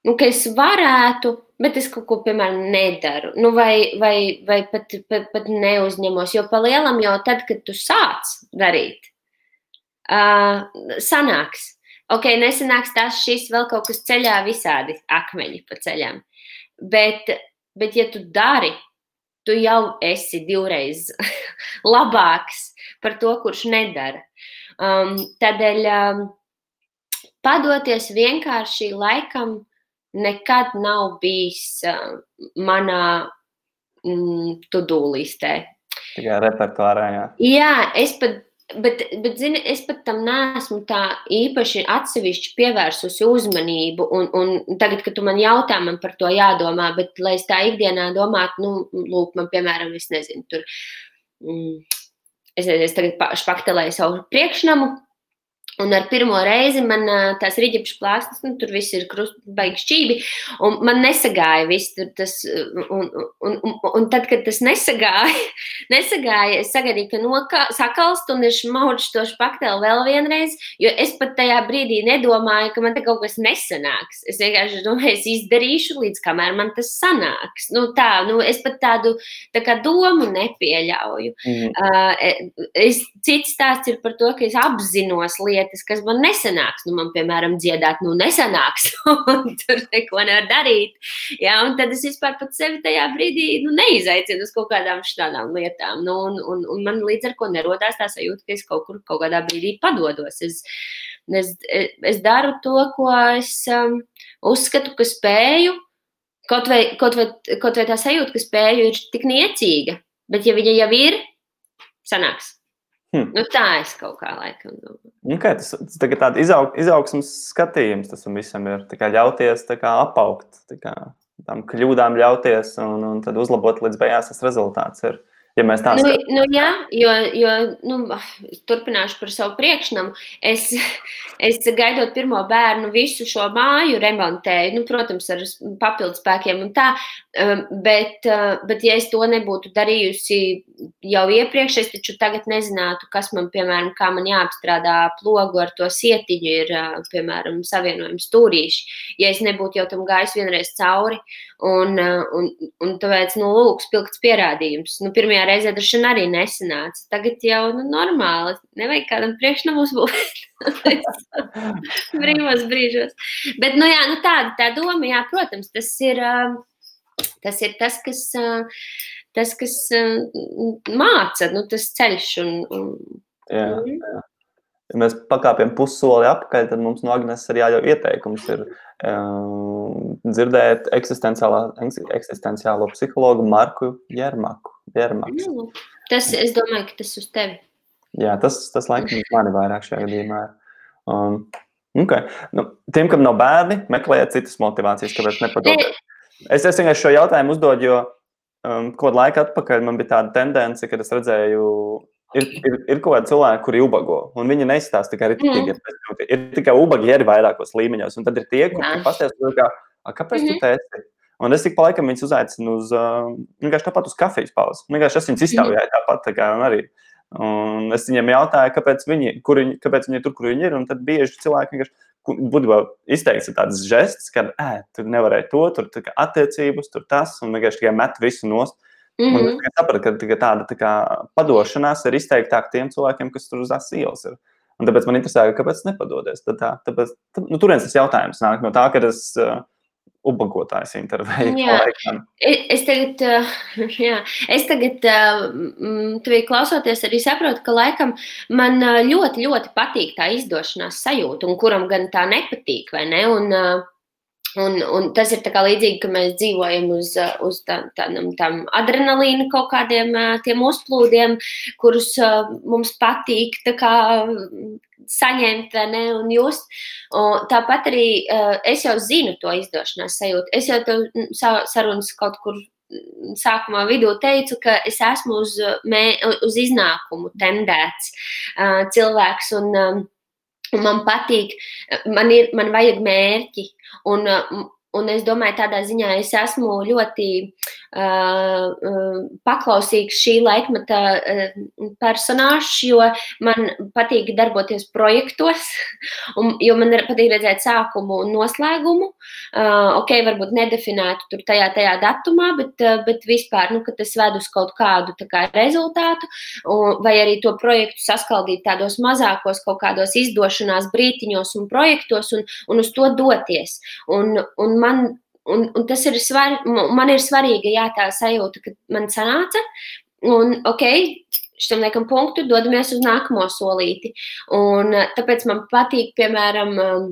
nu, ka es varētu, bet es kaut ko, piemēram, nedaru. Nu, vai vai, vai pat, pat, pat neuzņemos. Jo pa lielam jau tad, kad tu sāc darīt, uh, sanāks. Ok, nesanāks tas, šis vēl kaut kas ceļā, visādi akmeņi pa ceļam. Bet, bet ja tu dari, tu jau esi divreiz labāks par to, kurš nedara. Um, tādēļ um, padoties vienkārši laikam nekad nav bijis uh, manā mm, to-do listē. Tikai repertuārā, jā. Jā, es pat, bet, bet zini, es pat tam neesmu tā īpaši atsevišķi pievērsusi uzmanību. Un, un tagad, kad tu man jautā, man par to jādomā, bet lai es tā ikdienā domātu, nu, lūk, man, piemēram, es nezinu, tur. Mm, es, es tagad pa- špaktelēju savu priekšnamu. Un ar pirmo reizi man tās rīķis plāksnes, nu, tur viss ir baigi šķīvi, un man nesagāja viss tas. Un, un, un, un tad, kad tas nesagāja, nesagāja es sagaidīju, ka nokā, sakalst un es mauču to špakteli vēl vienreiz, jo es pat tajā brīdī nedomāju, ka man te kaut kas nesanāks. Es vienkārši domāju, es izdarīšu līdz kamēr man tas sanāks. Nu, tā, nu, es pat tādu tā kā domu nepieļauju. Mm. Uh, es, cits stāsts ir par to, ka es apzinos lietas lietas, kas man nesanāks. Nu, man, piemēram, dziedāt, nu, nesanāks, un tur neko nevar darīt. Jā, un tad es vispār pat sevi tajā brīdī nu, neizaicinu uz kaut kādām šādām lietām. Nu, un, un, un man līdz ar to nerodās tā sajūta, ka es kaut kur kaut kādā brīdī padodos. Es, es, es daru to, ko es um, uzskatu, ka spēju. Kaut vai, kaut, vai, kaut vai tā sajūta, ka spēju ir tik niecīga, bet ja viņa jau ir, sanāks. Hmm. Nu, tā es kaut kā laikam domāju. Okay, tas tas ir tāds izaug, izaugsmas skatījums, tas visam ir. Kā ļauties kā apaugt, kā, tam kļūdām ļauties un, un tad uzlabot līdz beigās tas rezultāts. Ir. Ja mēs tā nu, nu, jā, jo, jo nu, turpināšu par savu priekšnamu. Es, es gaidot pirmo bērnu, visu šo māju remontēju, nu, protams, ar papildus spēkiem un tā. Um, bet, uh, bet, ja es to nebūtu darījusi jau iepriekš, es taču tagad nezinātu, kas man, piemēram, kā man jāapstrādā plogu ar to sietiņu, ir, uh, piemēram, savienojums stūrīši. Ja es nebūtu jau tam gājis vienreiz cauri, un, uh, un, un tāpēc, nu, lūk, spilgts pierādījums. Nu, pirmajā reizē droši vien arī nesanāca. Tagad jau nu, normāli. Nevajag kādam priekšnamos būvēt. Brīvos brīžos. Bet, nu jā, nu tāda tā doma, jā, protams, tas ir tas, ir tas kas. Tas, kas māca, nu, tas ceļš. Un, un, jā, mhm. jā. Ja mēs pakāpjam pussoli apakaļ, tad mums no Agnēs arī jāļauj ieteikums. Ir, um, dzirdēt eksistenciālo, psihologu Marku Jermaku. Jermaks. Nu, tas, es domāju, ka tas uz tevi. Jā, tas, tas laikam mani vairāk šajā gadījumā. Um, okay. nu, tiem, kam nav bērni, meklējiet citas motivācijas, kāpēc nepadoties. Es, es vienkārši šo jautājumu uzdodu, jo um, kaut laiku atpakaļ man bija tāda tendence, kad es redzēju ir, ir, ir kaut kādi cilvēki, kuri ubago, un viņi neizstāsta tikai rītīgi. Mm. Ir tikai ubagi arī vairākos līmeņos, un tad ir tie, kuri pastāsta, kā, kāpēc mm -hmm. tu te esi. Un es ik pa laikam viņus uzaicinu uz vienkārši tāpat uz kafijas pauzi. Vienkārši es viņus izstāvēju mm. tāpat. Tā kā, arī. Un es viņiem jautāju, kāpēc viņi, kur viņi, kāpēc viņi ir tur, kur viņi ir. Un tad bieži cilvēki vienkārši būtībā izteikts tāds žests, ka ē, tur nevarēja to, tur attiecības, tur tas, un vienkārši tikai met visu nost. Mm -hmm. Es sapratu, ka, ka tāda tā kā, padošanās ir izteiktāk tiem cilvēkiem, kas tur uz tās ielas ir. Un tāpēc man interesē, kāpēc nepadodies. Tad tā, tāpēc, tā, nu, turienes tas jautājums nāk no tā, ka es uh, ubagotājs intervēju. Es tagad, jā, es tagad tevi klausoties, arī saprotu, ka laikam man ļoti, ļoti patīk tā izdošanās sajūta, un kuram gan tā nepatīk, vai ne? Un, Un, un tas ir līdzīgi, ka mēs dzīvojam uz, uz tā, tādam tam adrenalīna kaut kādiem tiem uzplūdiem, kurus mums patīk kā, saņemt ne, un just. Un tāpat arī es jau zinu to izdošanās sajūtu. Es jau tev sarunas kaut kur sākumā vidū teicu, ka es esmu uz, mē, uz iznākumu tendēts cilvēks. Un, Un man patīk, man, ir, man vajag mērķi. Un, un es domāju, tādā ziņā es esmu ļoti Uh, uh, paklausīgs šī laikmeta uh, personāžs, jo man patīk darboties projektos, un, jo man patīk redzēt sākumu un noslēgumu. Ok, varbūt nedefinētu tur tajā, tajā datumā, bet, bet vispār, nu, ka tas ved uz kaut kādu kā, rezultātu, un, vai arī to projektu saskaldīt tādos mazākos kaut kādos izdošanās brītiņos un projektos un, un uz to doties. Un, un man Un, un tas ir svarīgi. Man ir svarīga jā, tā sajūta, ka man sanāca. Un, ok, šitam liekam punktu, dodamies uz nākamo solīti. Un, tāpēc man patīk, piemēram, um,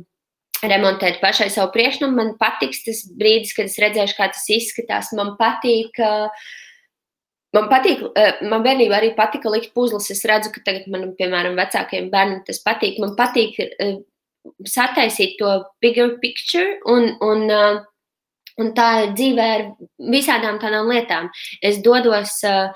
remontēt pašai savu priekšnamu. Man patiks tas brīdis, kad es redzēšu, kā tas izskatās. Man patīk. Man patīk, man bērnībā arī patika likt puzles. Es redzu, ka tagad manam, piemēram, vecākajiem bērnam tas patīk. Man patīk sataisīt to bigger picture un, un Un tā dzīvē ar visādām tādām lietām. Es dodos uh,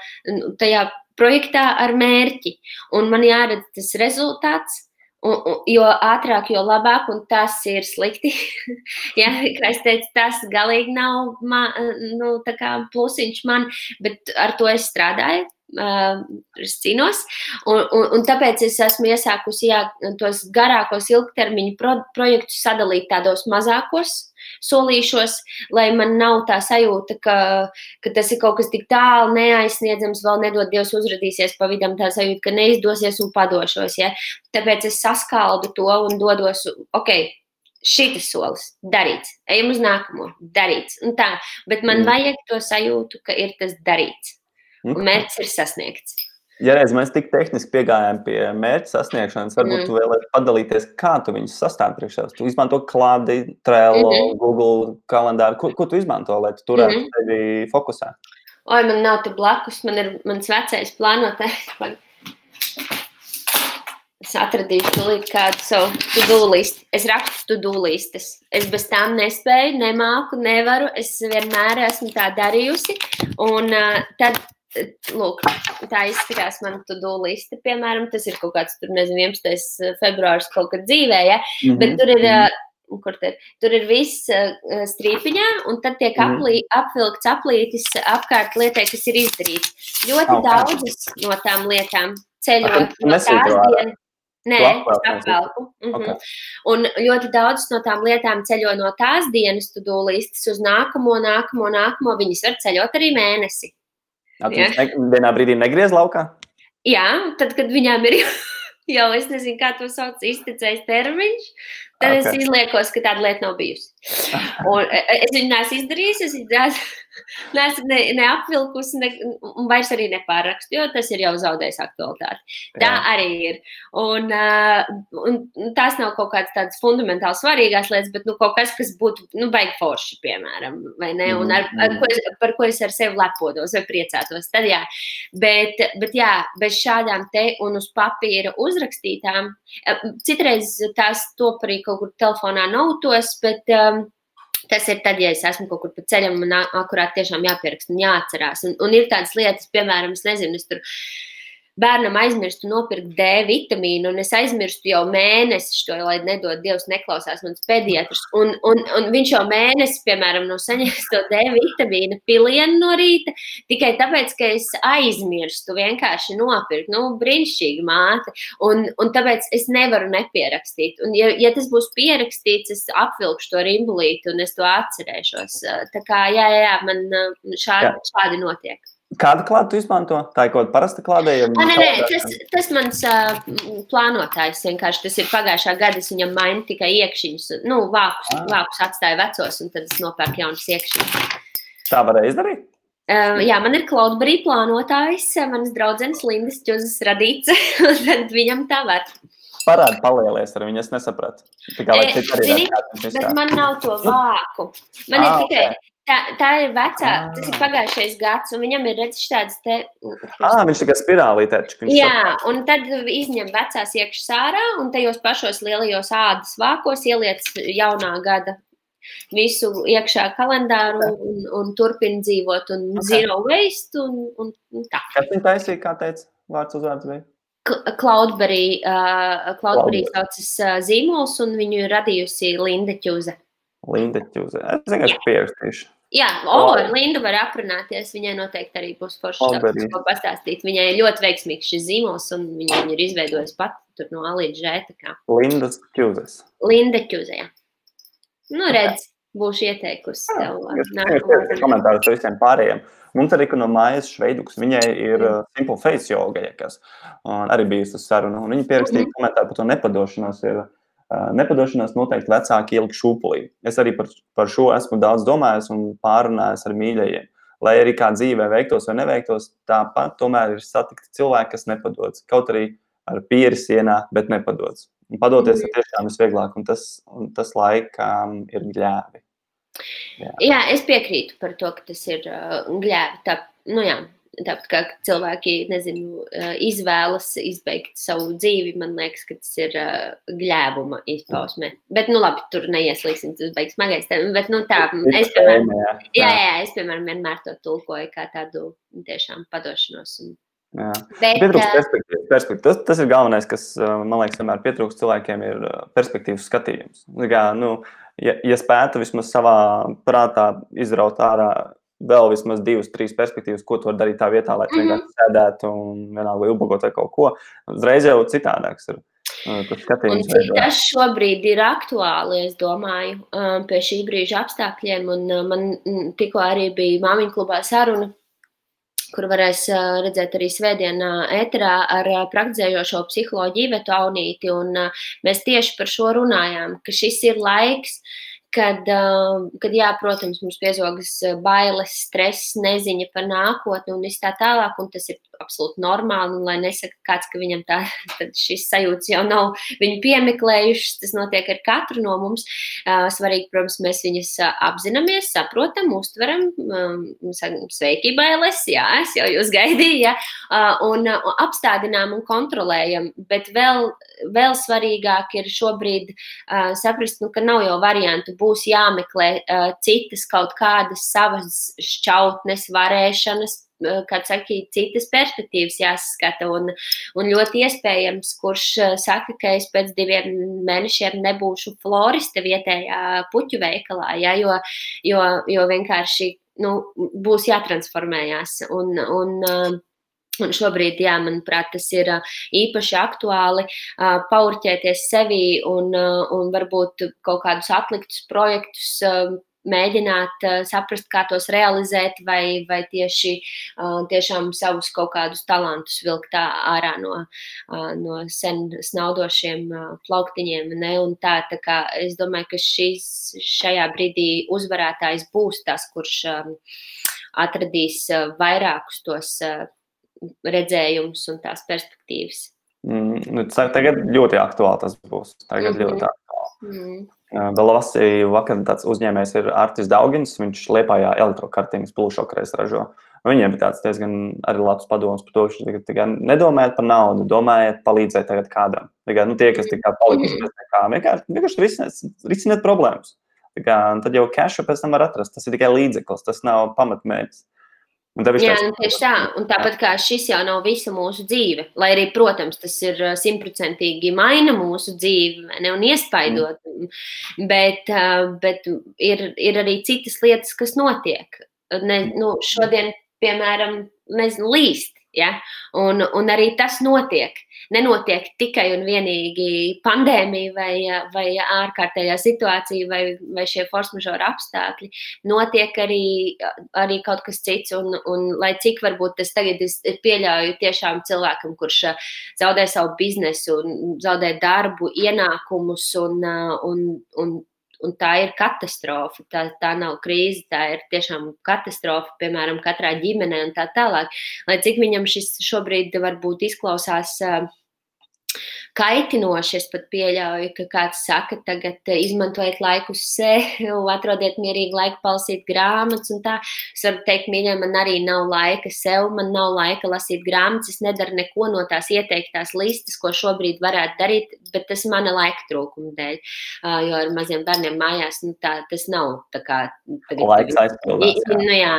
tajā projektā ar mērķi, un man jāredz tas rezultāts. Un, un, jo ātrāk, jo labāk, un tas ir slikti. ja, kā es teicu, tas galīgi nav man, nu, plusiņš man, bet ar to es strādāju. Es cīnos, un, un, un tāpēc es esmu iesākusi jā, tos garākos ilgtermiņu pro, projektus sadalīt tādos mazākos solīšos, lai man nav tā sajūta, ka, ka tas ir kaut kas tik tālu, neaizsniedzams, vēl nedod Dievs uzrādīsies pa vidam, tā sajūta, ka neizdosies un padošos. Ja? Tāpēc es saskaldu to un dodos, ok, šis solis, darīts, ejam uz nākamo, darīts. Tā, bet man mm. vajag to sajūtu, ka ir tas darīts. Un mm. mērķis ir sasniegts. Ja reiz mēs tik tehniski piegājām pie mērķa sasniegšanas, varbūt mm. tu vēlēsies padalīties, kā tu viņus sastāvi priekšā. Tu izmanto klādi, Trello, mm -hmm. Google kalendāru. Ko, ko tu izmanto, lai tu turētu mm -hmm. tevi fokusā? Oi, man nav te blakus, man ir mans vecais plānotājs. Es atradīšu tūlīt kādu savu to-do listu. Es rakstu to-do listas. Es bez tām nespēju, nemāku, nevaru. Es vienmēr esmu tā darījusi. Un uh, tad Lūk, tā izskatās mana to-do liste. Piemēram, tas ir kaut kāds, tur, nezinu, 11. Eh, februāris kaut kad dzīvē, ja? mm -hmm. bet tur ir. Uh, kur tur, tur ir viss uh, strīpiņā, un tad tiek mm. aplī, apvilkts aplītis apkārt lietai, kas ir izdarīts. Ļoti okay. daudzas no tām lietām ceļo no tās dienas. Nē, es apvelku. -hmm. okay. Un ļoti daudz no tām lietām ceļo no tās dienas, tu dūlīstas uz nākamo, nākamo, nākamo. Viņas var ceļot arī mēnesi. Ja, tu ne, vienā brīdī negriez laukā? Jā, tad, kad viņām ir jau, es nezinu, kā to sauc, iztecējis termiņš, tad okay. es izliekos, ka tāda lieta nav bijusi. Un e, e, es viņu neesmu izdarījis, es viņu neesmu, ne, neapvilkusi, ne, un vairs arī nepārakstu, jo tas ir jau zaudējis aktualitāti. Tā Jā. arī ir. Un, uh, un tās nav kaut kādas tādas fundamentāli svarīgās lietas, bet nu, kaut kas, kas būtu nu, baigi forši, piemēram, vai ne? Un ar, ar ko es, par ko es ar sevi lepotos vai priecātos. Tad jā, bet, bet jā, bez šādām te un uz papīra uzrakstītām, citreiz tās top arī kaut kur telefonā notos, bet um, tas ir tad, ja es esmu kaut kur pa ceļam, man akurāt tiešām jāpieraksta un jāatcerās. Un, un ir tādas lietas, piemēram, es nezinu, es tur bērnam aizmirstu nopirkt D vitamīnu, un es aizmirstu jau mēnesi to, lai nedod Dievs, neklausās mans pediatrs. Un, un, un viņš jau mēnesi, piemēram, no saņēmis to D vitamīnu pilienu no rīta, tikai tāpēc, ka es aizmirstu vienkārši nopirkt. Nu, brīnišķīgi māte. Un, un tāpēc es nevaru nepierakstīt. Un, ja, ja tas būs pierakstīts, es apvilkšu to rimbulīti un es to atcerēšos. Tā kā, jā, jā, jā man šādi, jā. šādi notiek. Kādu klāstu izmanto? Tā ir kaut kāda parasta klādējuma. Nē, nē, tas, tas mans uh, plānotājs vienkārši tas ir pagājušā gada. Es viņam mainu tikai iekšķiņus, nu, vākus, ah. vākus atstāju vecos, un tad es nopērku jaunas iekšķiņas. Tā varēja izdarīt? Uh, jā, man ir Cloudberry plānotājs, manas draudzenes Lindas Čuzas radīts, un tad viņam tā var. Parādi palielies ar viņu, es nesapratu. Tikai, e, zini, bet man nav to vāku. Man ah, ir tikai, okay. Tā, tā ir vecā, ah. tas ir pagājušais gads, un viņam ir redzams tādas te. Ah, viņš tikai spirālītē. Jā, un tad izņem vecās iekšā ārā, un tajos pašos lielajos ādas vākos ieliec jaunā gada visu iekšā kalendāru un, un turpina dzīvot, un okay. zero waste, un, un, un tā. Kas viņa taisīja, kā teica, vārds uzvārds bija? Cloudberry, uh, Cloudberry saucas uh, zīmols, un viņu ir radījusi Linda Čuze. Linda Čuze. Es vienkārši pierakstīšu. Jā, oh, ar Lindu var aprunāties. Viņai noteikti arī būs forši ko pastāstīt. Viņai ir ļoti veiksmīgs šis zīmols, un viņa ir izveidojusi pati no A līdz Ž. Linda Čuzes. Linda Čuze, jā. Nu, redz, būšu ieteikusi tev. Komentārus ar visiem pārējiem. Mums arī no mājas šveiduks, viņai ir uh, Simple Face yoga, ja kas. Un arī bija tas saruna. Un viņa pierakstīja mm -hmm. komentāru par to nepadošanos. Ir, nepadošanās noteikti vecāki ielikt šūpulī. Es arī par, par šo esmu daudz domājis un pārunājis ar mīļajiem. Lai arī kā dzīvē veiktos vai neveiktos, tāpat tomēr ir satikti cilvēki, kas nepadodas. Kaut arī ar pieri sienā, bet nepadodas. Un padoties ir tiešām visvieglāk, un tas, un tas laikam ir gļēvi. Jā. jā, es piekrītu par to, ka tas ir uh, gļēvi. Tā, nu jā, Tāpat kā cilvēki nezinu, izvēlas izbeigt savu dzīvi, man liekas, ka tas ir gļēbuma izpausme. Bet, nu, labi, tur neieslīgsim, tas beigas smagais. Bet, nu, tā, es, piemēram, jā, jā, es, piemēram, vienmēr to tulkoju kā tādu tiešām padošanos un Jā. Bet, Pietrūkst perspektīvas. perspektīvas. Tas, tas ir galvenais, kas man liekas, vienmēr pietrūkst cilvēkiem, ir perspektīvas skatījums. Kā, nu, ja, ja spētu vismaz savā prātā izraut ārā vēl vismaz divas, trīs perspektīvas, ko tu vari darīt tā vietā, lai tu Mhm. vienkārši sēdētu un vienalga ubagot vai kaut ko, uzreiz jau citādāks ir tas šobrīd ir aktuāli, es domāju, pie šī brīža apstākļiem. Un man mm, tikko arī bija māmiņu klubā saruna, kur varēs redzēt arī svētdienā ēterā ar praktizējošo psiholoģiju Ivetu Aunīti. Un mēs tieši par šo runājām, ka šis ir laiks, uh, kad jā, protams, mums piezogas uh, bailes, stress, neziņa par nākotni un viss tā tālāk, un tas ir absolūti normāli, un lai nesaka kāds, ka viņam tā, šis sajūts jau nav viņu piemeklējušas, tas notiek ar katru no mums. Uh, Svarīgi, protams, mēs viņus uh, apzināmies, saprotam, uztveram, um, sakam, sveiki, bailes, jā, es jau jūs gaidīju, jā, uh, un apstādinām un kontrolējam, bet vēl, vēl svarīgāk ir šobrīd saprast, nu, ka nav jau variantu, būs jāmeklē citas kaut kādas savas šķautnes, varēšanas, kā saka, citas perspektīvas jāsaskata. Un, un ļoti iespējams, kurš saka, ka es pēc diviem mēnešiem nebūšu floriste vietējā puķu veikalā, ja, jo, jo, jo vienkārši nu, būs jātransformējās. Un, un, Un šobrīd, jā, manuprāt, tas ir īpaši aktuāli paurķēties sevī un, un varbūt kaut kādus atliktus projektus mēģināt ā, saprast, kā tos realizēt, vai, vai tieši ā, tiešām savus kaut kādus talantus vilkt ārā no, ā, no sen snaudošiem plauktiņiem. Ne? Un tā, tā kā es domāju, ka šis, šajā brīdī uzvarētājs būs tas, kurš ā, atradīs vairākus tos redzējumus un tās perspektīvas. Mm, nu, tagad ļoti aktuāli tas būs. Tagad Mhm. ļoti aktuāli. Mm. Vēl vakar tāds uzņēmējs ir Artis Daugins. Viņš liepājā elektrokartīnas plūšokreiz ražo. Viņiem bija tāds diezgan arī labs padoms par to, ka tagad, tagad nedomājiet par naudu, domājiet palīdzēt tagad kādam. Tagad, nu, tie, kas tikai palikuši bez nekā, vienkārši, vienkārši risiniet, risiniet problēmas. Kā, tad jau cash pēc tam var atrast. Tas ir tikai līdzeklis, tas nav pamatmērķis. Jā, nu, tieši tā. Un tāpat kā šis jau nav visa mūsu dzīve, lai arī, protams, tas ir simtprocentīgi maina mūsu dzīvi ne, un iespaidot, bet, uh, bet ir, ir arī citas lietas, kas notiek. Ne, nu, šodien, piemēram, nezinu, līst. Ja? Un, un arī tas notiek. Nenotiek tikai un vienīgi pandēmija vai, vai ārkārtējā situācija vai, vai šie force majeure apstākļi. Notiek arī, arī kaut kas cits. Un, un lai cik varbūt tas tagad es pieļauju tiešām cilvēkam, kurš ā, zaudē savu biznesu, zaudē darbu, ienākumus un, ā, un, un Un tā ir katastrofa. Tā, tā nav krīze, tā ir tiešām katastrofa, piemēram, katrā ģimenē un tā tālāk. Lai cik viņam šis šobrīd varbūt izklausās uh, kaitinoši, es pat pieļauju, ka kāds saka, tagad uh, izmantojiet laiku uz sevi, atrodiet mierīgi laiku palasīt grāmatas. Es varu teikt, mīļie, man arī nav laika sev, man nav laika lasīt grāmatas, es nedaru neko no tās ieteiktās listas, ko šobrīd varētu darīt, bet tas mana laika trūkuma dēļ. Uh, jo ar maziem bērniem mājās nu, tā, tas nav tā kā. Tagad, Laiks aizpildās, jā. Nu, jā.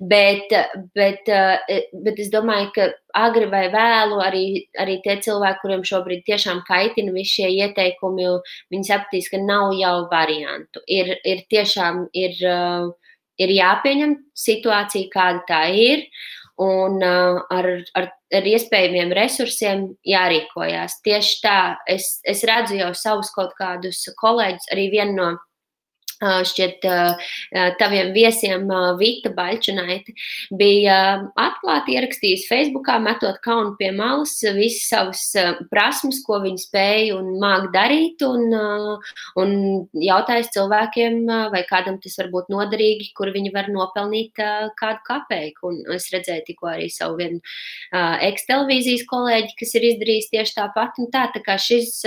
Bet, bet, eh, bet es domāju, ka agri vai vēlu arī, arī tie cilvēki, kuriem šobrīd tiešām kaitina visi šie ieteikumi, viņi sapratīs, ka nav jau variantu. Ir, ir tiešām ir, eh, ir jāpieņem situācija, kāda tā ir. Un uh, ar, ar, ar iespējamiem resursiem jārīkojās. Tieši tā, es, es redzu jau savus kaut kādus kolēģus, arī vienu no šķiet, taviem viesiem, Vita Baļķinaita, bija atklāti ierakstījis Facebookā, metot kaunu pie malas visas savas prasmes, ko viņi spēja un māk darīt, un, un jautājis cilvēkiem, vai kādam tas var būt noderīgi, kur viņi var nopelnīt kādu kapeiku. Un es redzēju tikko arī savu vienu eks-televīzijas kolēģi, kas ir izdarījis tieši tāpat, un tā, tā kā šis,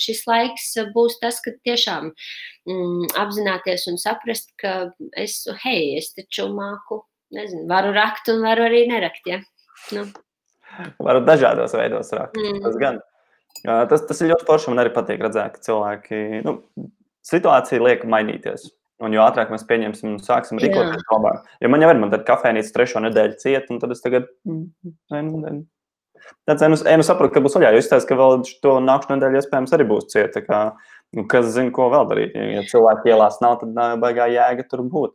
šis laiks būs tas, kad tiešām mm, apzināties un saprast, ka es, hei, es taču māku, nezinu, varu rakt un varu arī nerakt. Ja? Nu, Varu dažādos veidos rakt. Mm. Tas, gan. Tas, tas ir ļoti forši. Man arī patīk redzēt, ka cilvēki nu, situācija liek mainīties. Un jo ātrāk mēs pieņemsim un sāksim rīkoties, jo labāk. Jo man jau ir, man tad kafejnīca trešo nedēļu ciet, un tad es tagad, tāds, nu, nu saprotu, ka būs vaļā, jo izstāst, ka vēl to nākšu nedēļu iespējams arī būs ciet, tā kā, nu, kas zina, ko vēl darīt. Ja cilvēki ielās nav, tad nav baigā jēga tur būt.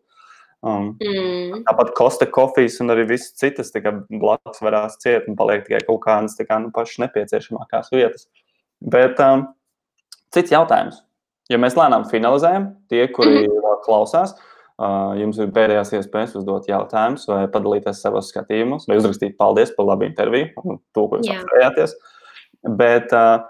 Um, mm. Tāpat Kosta kofijas un arī visas citas blakus varās ciet un paliek tikai kaut kādas kā, nu, pašas nepieciešamākās vietas. Bet um, cits jautājums. Ja mēs lēnām finalizējam, tie, kuri mm klausās, uh, jums ir pēdējās iespējas uzdot jautājumus, vai padalīties savos skatījumos, vai uzrakstīt paldies par labu interviju un to, ko jūs atcerējāties. Bet uh,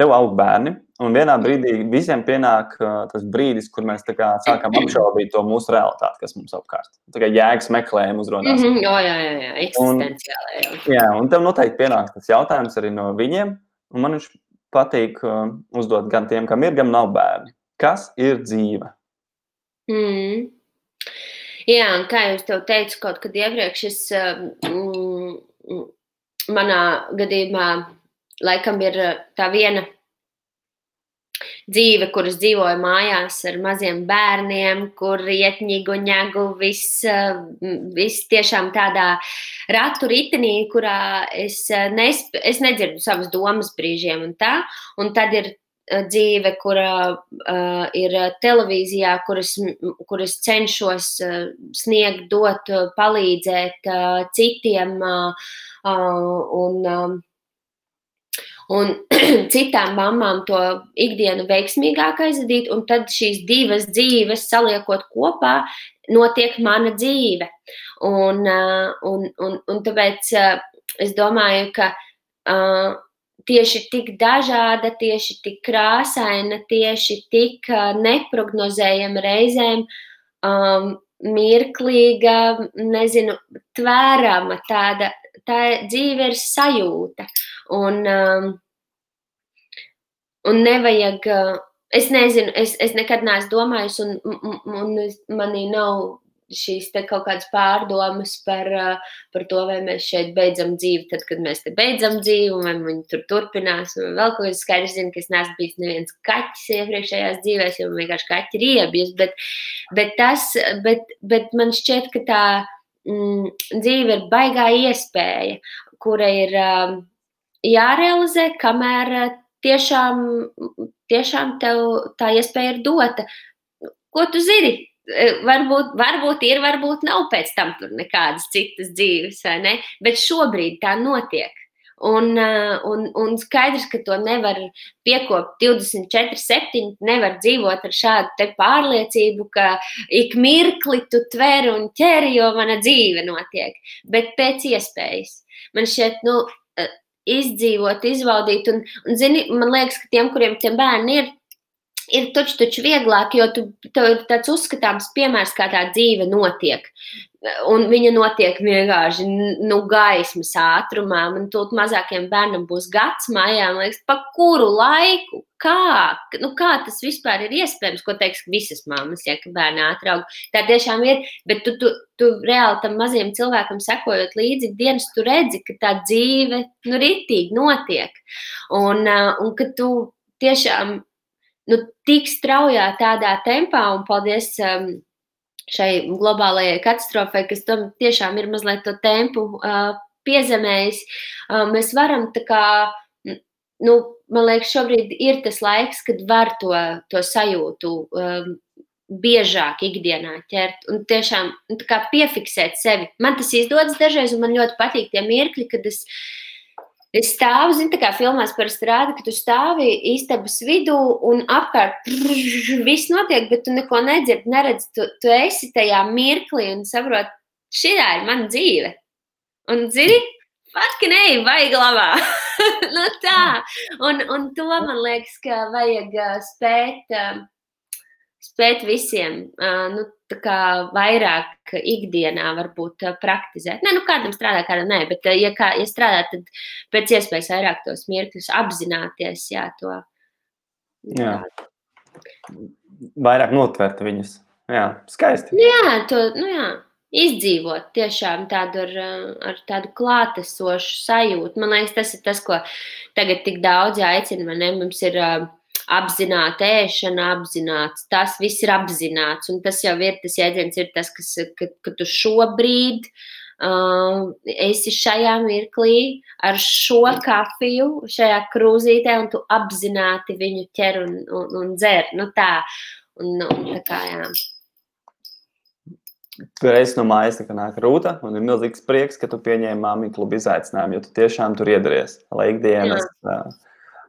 tev aug bērni, un vienā brīdī visiem pienāk uh, tas brīdis, kur mēs kā, sākam apšaubīt to mūsu realitāti, kas mums apkārt. Tā kā jēgas meklējumu uzrunās. Mm -hmm, jā, jā, jā, eksistenciāli. Jā. jā, un tev noteikti pienāks tas jautājums arī no viņiem. Un man viņš patīk uh, uzdot gan tiem, kam ir, gan nav bērni. Kas ir dzīve? Mm. Jā, un kā jau es teicu, kaut kad iepriekš, es, mm, manā gadījumā laikam ir tā viena dzīve, kuras dzīvoja mājās ar maziem bērniem, kur iet ņigu, ņēgu, viss, viss tiešām tādā ratu ritenī, kurā es, nesp, es nedzirdu savas domas brīžiem un tā, un tad ir dzīve, kura uh, ir televīzijā, kuras, kuras cenšos uh, sniegt, dot, palīdzēt uh, citiem uh, un uh, un citām mamām to ikdienu veiksmīgāk aizvadīt, un tad šīs divas dzīves saliekot kopā, notiek mana dzīve. Un, un, un, un tāpēc es domāju, ka tieši tik dažāda, tieši tik krāsaina, tieši tik neprognozējama reizēm. Um, mirklīga, nezinu, tvērama tāda, tā dzīve ir sajūta. Un, um, un nevajag, uh, es nezinu, es, es nekad neesmu domājis, un, un, un manī nav šīs kaut kādas pārdomas par, uh, par to, vai mēs šeit beidzam dzīvi, tad, kad mēs te beidzam dzīvi, vai viņi tur turpinās. Un vēl kaut kas skaidrs, zinu, ka es neesmu bijis neviens kaķis iepriekšējās dzīvēs, jo man vienkārši kaķi riebjas, bet, bet, tas, bet, bet man šķiet, ka tā mm, dzīve ir baigā iespēja, kura ir um, jārealizē, kamēr uh, tiešām, tiešām tev tā iespēja ir dota. Ko tu zini? E, varbūt, varbūt ir, varbūt nav pēc tam nekādas citas dzīves, vai ne? Bet šobrīd tā notiek. Un, uh, un, un skaidrs, ka to nevar piekopt 24, 7. Nevar dzīvot ar šādu pārliecību, ka ik mirkli tu tver un ķeri, jo mana dzīve notiek. Bet pēc iespējas. Man šķiet, nu, e, izdzīvot, izbaudīt. Un, un zini, man liekas, ka tiem, kuriem tie bērni ir, ir taču, taču vieglāk, jo tu, tev ir tāds uzskatāms piemērs, kā tā dzīve notiek. Un viņa notiek vienkārši nu, gaismas ātrumā. Man tur mazākiem bērnam būs gads mājā, man liekas, pa kuru laiku, kā, nu, kā tas vispār ir iespējams, ko teiks visas mammas, ja bērni ātrāk. Tā tiešām ir, bet tu, tu, tu reāli tam mazajam cilvēkam sekojot līdzi dienas, tu redzi, ka tā dzīve, nu, ritīgi notiek. Un, un ka tu tiešām nu, tik straujā tādā tempā, un paldies um, šai globālajai katastrofai, kas tam tiešām ir mazliet to tempu uh, piezemējis, uh, mēs varam tā kā, nu, man liekas, šobrīd ir tas laiks, kad var to, to sajūtu um, biežāk ikdienā ķert un tiešām nu, piefiksēt sevi. Man tas izdodas dažreiz, un man ļoti patīk tie mirkļi, kad es Es stāvu, zinu, tā kā filmās par strādu, ka tu stāvi istabas vidū un apkārt viss notiek, bet tu neko nedzirdi, neredzi. Tu, tu esi tajā mirklī un saproti, šī ir mana dzīve. Un zini, Fakti, nē, vajag labā. nu tā. Un, un to man liekas, ka vajag spēt. Spēt visiem nu, vairāk ikdienā varbūt praktizēt. Nē, nu, kādam strādā, kādam nē, bet, ja, kā, ja strādā, tad pēc iespējas vairāk tos mirkļus apzināties. Jā, to, jā. Vairāk notvert viņus. Jā, skaisti. Jā, to, nu jā. Izdzīvot tiešām tādu ar, ar tādu klātesošu sajūtu. Man liekas, tas ir tas, ko tagad tik daudz aicina. Mums ir uh, apzināta ēšana, apzināts. Tas viss ir apzināts. Un tas jau ir tas jēdziens, ir tas, kas, ka, ka tu šobrīd uh, esi šajā mirklī ar šo kafiju, šajā krūzītē, un tu apzināti viņu ķer un, un, un dzer. Nu, tā. Un, un, tā kā, jā. Reizes no mājas nāk rūta, un ir milzīgs prieks, ka tu pieņēmi māmiņu klubu izaicinājumu, jo tu tiešām tur iedaries. Lai ikdienas Jā.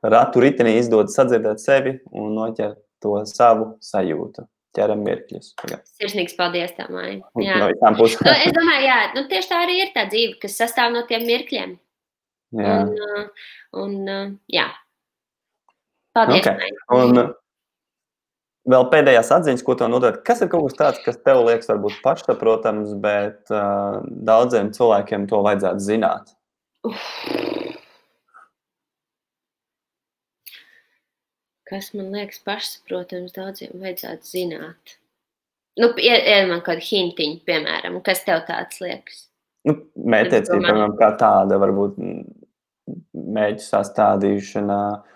Ratu ritenī izdodas sadzirdēt sevi un noķert to savu sajūtu. Ķeram mirkļus. Sirsnīgs paldies tā māja. Jā. No visām pusēm. nu, es domāju, jā, nu, tieši tā arī ir tā dzīve, kas sastāv no tiem mirkļiem. Jā. Un, un, jā. Paldies. Okay. Un, Vēl pēdējās atziņas, ko tev nodot, kas ir kaut kas tāds, kas tev liekas, varbūt pašsaprotams, bet uh, daudziem cilvēkiem to vajadzētu zināt? Uf. Kas man liekas pašsaprotams, daudziem vajadzētu zināt? Nu, ir man kāda hintiņa, piemēram, kas tev tāds liekas? Nu, mētiecība, piemēram, kā tāda, varbūt mēģi sastādīšana, uh,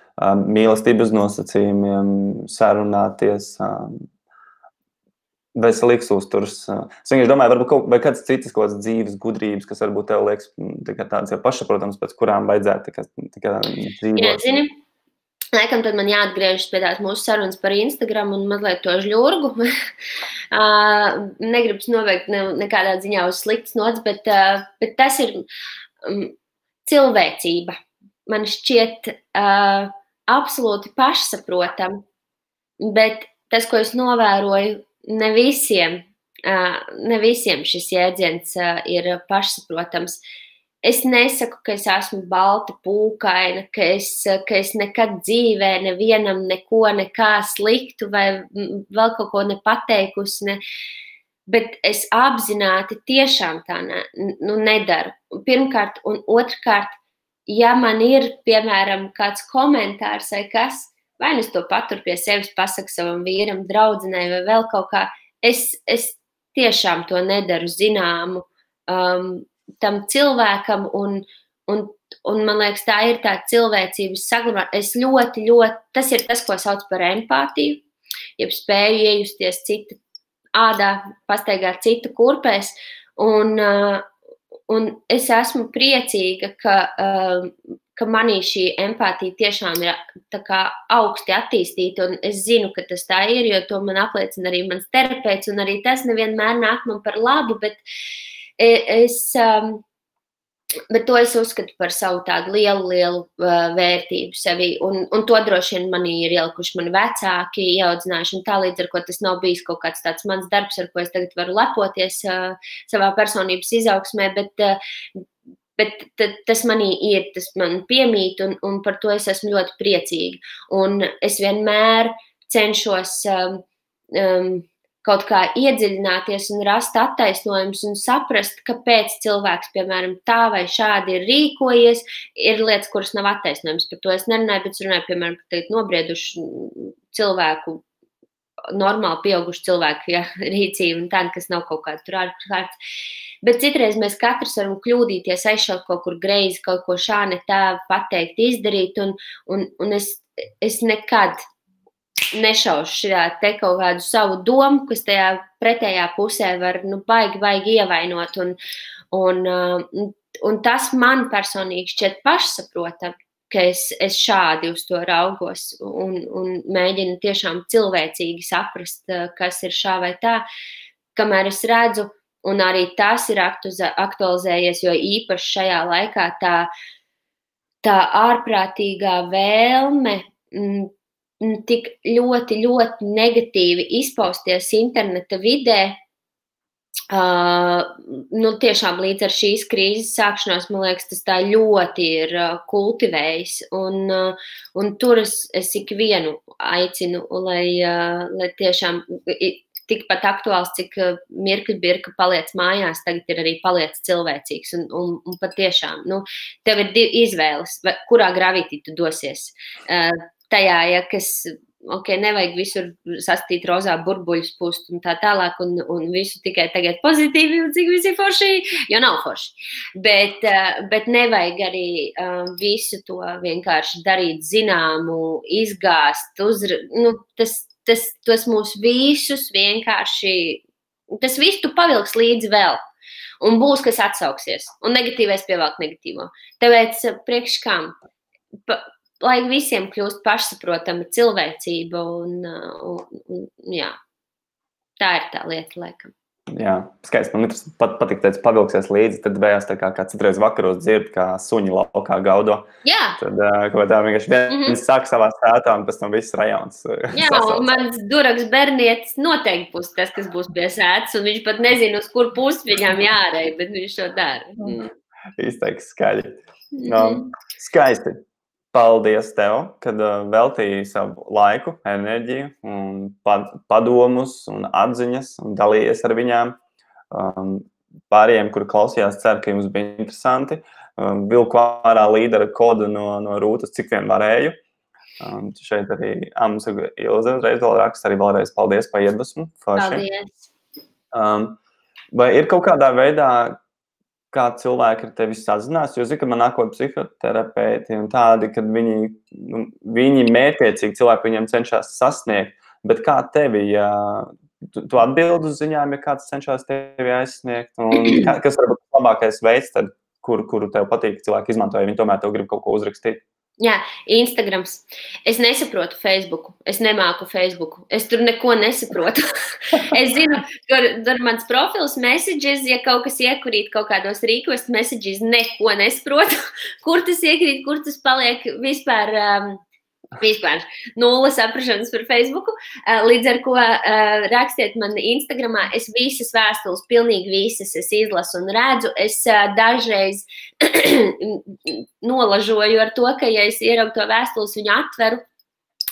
mīlestības nosacījumiem, sarunāties. Veselīgs uzturs. Es vienkārši domāju, varbūt kaut kādas citas kaut kādas dzīves gudrības, kas varbūt tev liekas tā tādas jau pašsaprotamas, pēc kurām vajadzētu tā kā, tā kā dzīvot. Jā, zini, Laikam tad man jāatgriežas pie tās mūsu sarunas par Instagram un mazliet to žļurgu. uh, Negribas noveikt ne, nekādā ziņā uz sliktas nots, bet, uh, bet tas ir um, cilvēcība. Man šķiet, uh, absolūti pašsaprotami, bet tas, ko es novēroju, ne visiem, ne visiem šis jēdziens ir pašsaprotams. Es nesaku, ka es esmu balta, pūkaina, ka es, ka es nekad dzīvē nevienam neko, nekā sliktu vai vēl kaut ko nepateikusi. Ne, bet es apzināti tiešām tā ne, nu, nedaru. Pirmkārt, un otrkārt, ja man ir, piemēram, kāds komentārs vai kas, vai nu es to paturu pie sevis, pasaku savam vīram, draudzenei vai vēl kaut kā, es, es tiešām to nedaru zināmu um, tam cilvēkam. Un, un, un man liekas, tā ir tā cilvēcības saglabāšana. Es ļoti, ļoti, tas ir tas, ko sauc par empātiju, jeb spēju iejusties cita ādā, pastaigāt citu kurpēs. Un, uh, Un es esmu priecīga, ka, uh, ka manī šī empātija tiešām ir augsti attīstīta. Es zinu, ka tas tā ir, jo to man apliecina arī mans terapeits. Arī tas nevienmēr nāk man par labu, bet e, es. Um, Bet to es uzskatu par savu tādu lielu, lielu uh, vērtību sevī. Un, un to droši vien manī ir ielikuši mani vecāki, ieaudzinājuši. Tā līdz ar to tas nav bijis kaut kāds tāds mans darbs, ar ko es tagad varu lepoties uh, savā personības izaugsmē. Bet, uh, Bet tas manī ir, tas man piemīt, un, un par to es esmu ļoti priecīga. Un es vienmēr cenšos um, um, kaut kā iedziļināties un rast attaisnojumus un saprast, kāpēc cilvēks, piemēram, tā vai šādi ir rīkojies, ir lietas, kuras nav attaisnojums. Par to es nerunāju, bet es runāju, piemēram, par nobriedušu cilvēku. Normāli pieauguši cilvēki, ja, rīcība un tāda, kas nav kaut kāda tur ārkārtas. Bet citreiz mēs katrs varam kļūdīties, aizšaut kaut kur greizi, kaut ko šādi tā pateikt, izdarīt. Un, un, un es, es nekad nešaušu šajā te kaut kādu savu domu, kas tajā pretējā pusē var, nu, baigi, baigi ievainot. Un, un, uh, un tas man personīgi šķiet pašsaprotami, es, es šādi uz to raugos un, un mēģinu tiešām cilvēcīgi saprast, uh, kas ir šā vai tā, kamēr es redzu, un arī tas ir aktualizējies, jo īpaši šajā laikā tā, tā ārprātīgā vēlme mm, tik ļoti, ļoti negatīvi izpausties interneta vidē. Uh, nu, tiešām līdz ar šīs krīzes sākšanos, man liekas, tas tā ļoti ir uh, kultivējis. Un, uh, un tur es, es ikvienu aicinu, lai, uh, lai tiešām tikpat aktuāls, cik mirkli birka paliec mājās, tagad ir arī paliec cilvēcīgs. Un, un, un patiešām, nu, tev ir izvēles, kurā gravītī tu dosies. Uh, tajā, ja kas ok, nevajag visur sastīt rozā burbuļus, pūst un tā tālāk, un, un visu tikai tagad pozitīvi, un cik visi forši, jo nav forši. Bet, uh, bet nevajag arī uh, visu to vienkārši darīt zināmu, izgāzt, uzra, nu, tas, tas, tas mūs visus vienkārši, tas viss tu pavilks līdzi vēl. Un būs, kas atsauksies, un negatīvais pievelk negatīvo. Tāpēc, priekš kam? Pa, lai visiem kļūst pašsaprotama cilvēcība. Un, un, un, jā, tā ir tā lieta, laikam. Jā, skaisti. Man liekas, pat patīk, ka pavilksies līdzi. Tad bijās tā kā kāds citreiz vakaros dzird, kā suņi laukā gaudo. Jā. Tad uh, tā vienkārši viens mm -hmm. sāk savā stātā, un pēc tam viss rajons. Jā, un mans duraks bernietis noteikti būs tas, kas būs pie sēdes, un viņš pat nezina, uz kur pusi viņam jārej, bet viņš to dara. Mm. Izteiks skaļi. Mm -hmm. no, skaisti. Paldies tev, kad uh, veltīji savu laiku, enerģiju, un padomus un atziņas un dalījies ar viņām. Um, pārējiem, kuri klausījās, ceru, ka jums bija interesanti. Um, vilku ārā līdera kodu no, no rūtas, cik vien varēju. Um, šeit arī mums ir Ilze uzreiz vēl raksta arī vēlreiz paldies par iedvesmu. Paldies! Um, vai ir kaut kādā veidā, kā cilvēki ar tevi sazinās. Jo zinu, ka man nākot psihoterapeiti un tādi, kad viņi, nu, viņi mērķiecīgi cilvēki viņiem cenšas sasniegt. Bet kā tevi, ja tu, tu atbildi uz ziņām, ja kāds cenšas tevi aizsniegt, kas varbūt labākais veids, tad, kur, kuru tev patīk cilvēki izmanto, ja viņi tomēr tev grib kaut ko uzrakstīt? Jā, Instagrams. Es nesaprotu Facebook. Es nemāku Facebook. Es tur neko nesaprotu. es zinu, tur, tur mans profils, messages, ja kaut kas iekrīt kaut kādos request messages, neko nesaprotu. kur tas iekrīt, kur tas paliek vispār. Um, Vispār nulle saprāšanas par Facebook. Eh, līdz ar to uh, rakstiet man Instagram. Es visas vēstules, pilnīgi visas, es izlasu un redzu. Es uh, dažreiz nolažoju ar to, ka, ja es ieraugu to vēstules, viņu atveru,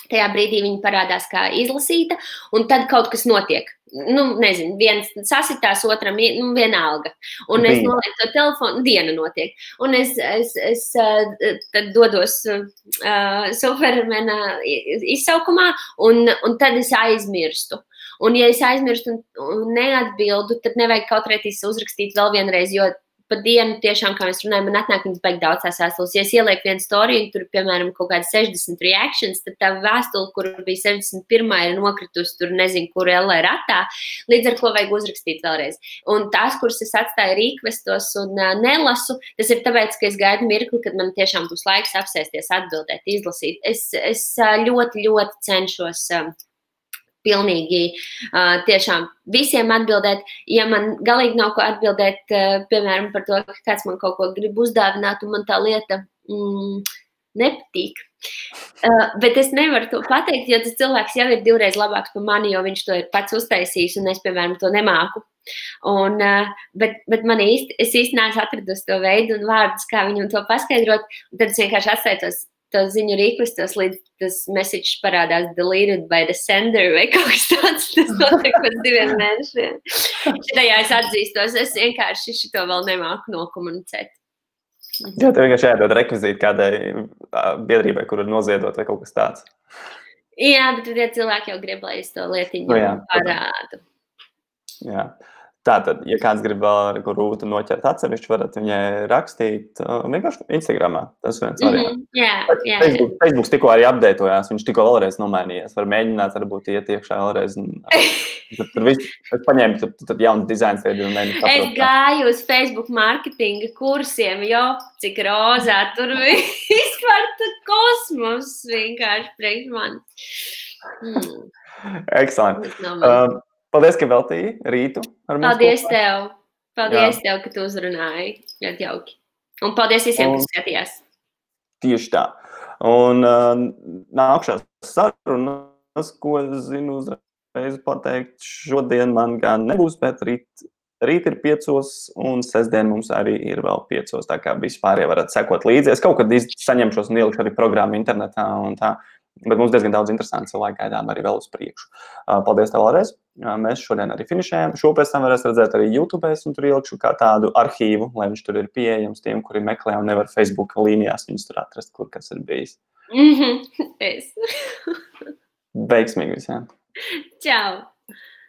tajā brīdī viņa parādās kā izlasīta, un tad kaut kas notiek nu, nezinu, viens sasitās otram, nu, vienalga. Un Bija. es nolieku to telefonu, diena notiek. Un es, es, es tad dodos uh, supermena izsaukumā, un, un tad es aizmirstu. Un, ja es aizmirstu un, un neatbildu, tad nevajag kaut reiz uzrakstīt vēl vienreiz, jo pa dienu, tiešām, kā mēs runājam, man atnāk viņas beig daudz tās vēstules. Ja es ielieku vienu storiju, un tur, piemēram, kaut kāda 60 reakcijas, tad tā vēstule, kur bija 61, ir nokritusi tur, nezinu, kur LR ratā, līdz ar to vajag uzrakstīt vēlreiz. Un tās, kuras es atstāju rīkvestos un uh, nelasu, tas ir tāpēc, ka es gaidu mirkli, kad man tiešām būs laiks apsēsties, atbildēt, izlasīt. Es, es ļoti, ļoti cenšos. Uh, pilnīgi uh, tiešām visiem atbildēt. Ja man galīgi nav ko atbildēt, uh, piemēram, par to, ka kāds man kaut ko grib uzdāvināt, un man tā lieta mm, nepatīk. Uh, bet es nevaru to pateikt, jo tas cilvēks jau ir divreiz labāks par mani, jo viņš to ir pats uztaisījis, un es, piemēram, to nemāku. Un, uh, bet, bet man īsti, es īsti neesmu atradusi to veidu un vārdus, kā viņam to paskaidrot. Tad es vienkārši atstāju tos to ziņu rīkostos, līdz tas message parādās deleted by the sender vai kaut kas tāds. Tas notiek pēc diviem mēnešiem. Šitajā es atzīstos, es vienkārši šito vēl nemāku nokomunicēt. Jā, tev vienkārši jādod rekvizīti kādai biedrībai, kur ir noziedot vai kaut kas tāds. Jā, bet ja cilvēki jau grib, lai es to lietiņu no, jā, parādu. Jā. Tātad, ja kāds grib vēl kur rūtu noķert atsevišķi, varat viņai rakstīt uh, vienkārši Instagramā. Tas viens mm -hmm. jā, jā, Facebook, jā. Facebook tikko arī apdeitojās, viņš tikko vēlreiz nomainījās. Var mēģināt, varbūt iet iekšā vēlreiz. Un, tad, tur viss, es paņēmu, tad, tad jauns dizains veidu un mēģinu. Es gāju uz Facebook marketinga kursiem, jo cik rozā tur vispār kosmos vienkārši priekš manis. Hmm. Excellent. Um, Paldies, ka veltīji rītu. Paldies kopā. tev! Paldies Jā. tev, ka tu uzrunāji. Ļoti jauki. Un paldies visiem, un, kas skatījās. Tieši tā. Un uh, nākšās sarunas, ko es zinu uzreiz pateikt, šodien man gan nebūs, bet rīt, rīt ir piecos, un sestdien mums arī ir vēl piecos. Tā kā vispār jau varat sekot līdzi. Es kaut kad saņemšos un ielikšu arī programmu internetā un tā. Bet mums diezgan daudz interesantu cilvēku gaidām arī vēl uz priekšu. Paldies tev vēlreiz! Mēs šodien arī finišējam. Šo pēc tam varēs redzēt arī YouTube, un tur ielikšu kā tādu arhīvu, lai viņš tur ir pieejams tiem, kuri meklē un nevar Facebook līnijās viņus tur atrast, kur kas ir bijis. Mhm. Es. Veiksmīgi visiem! Čau!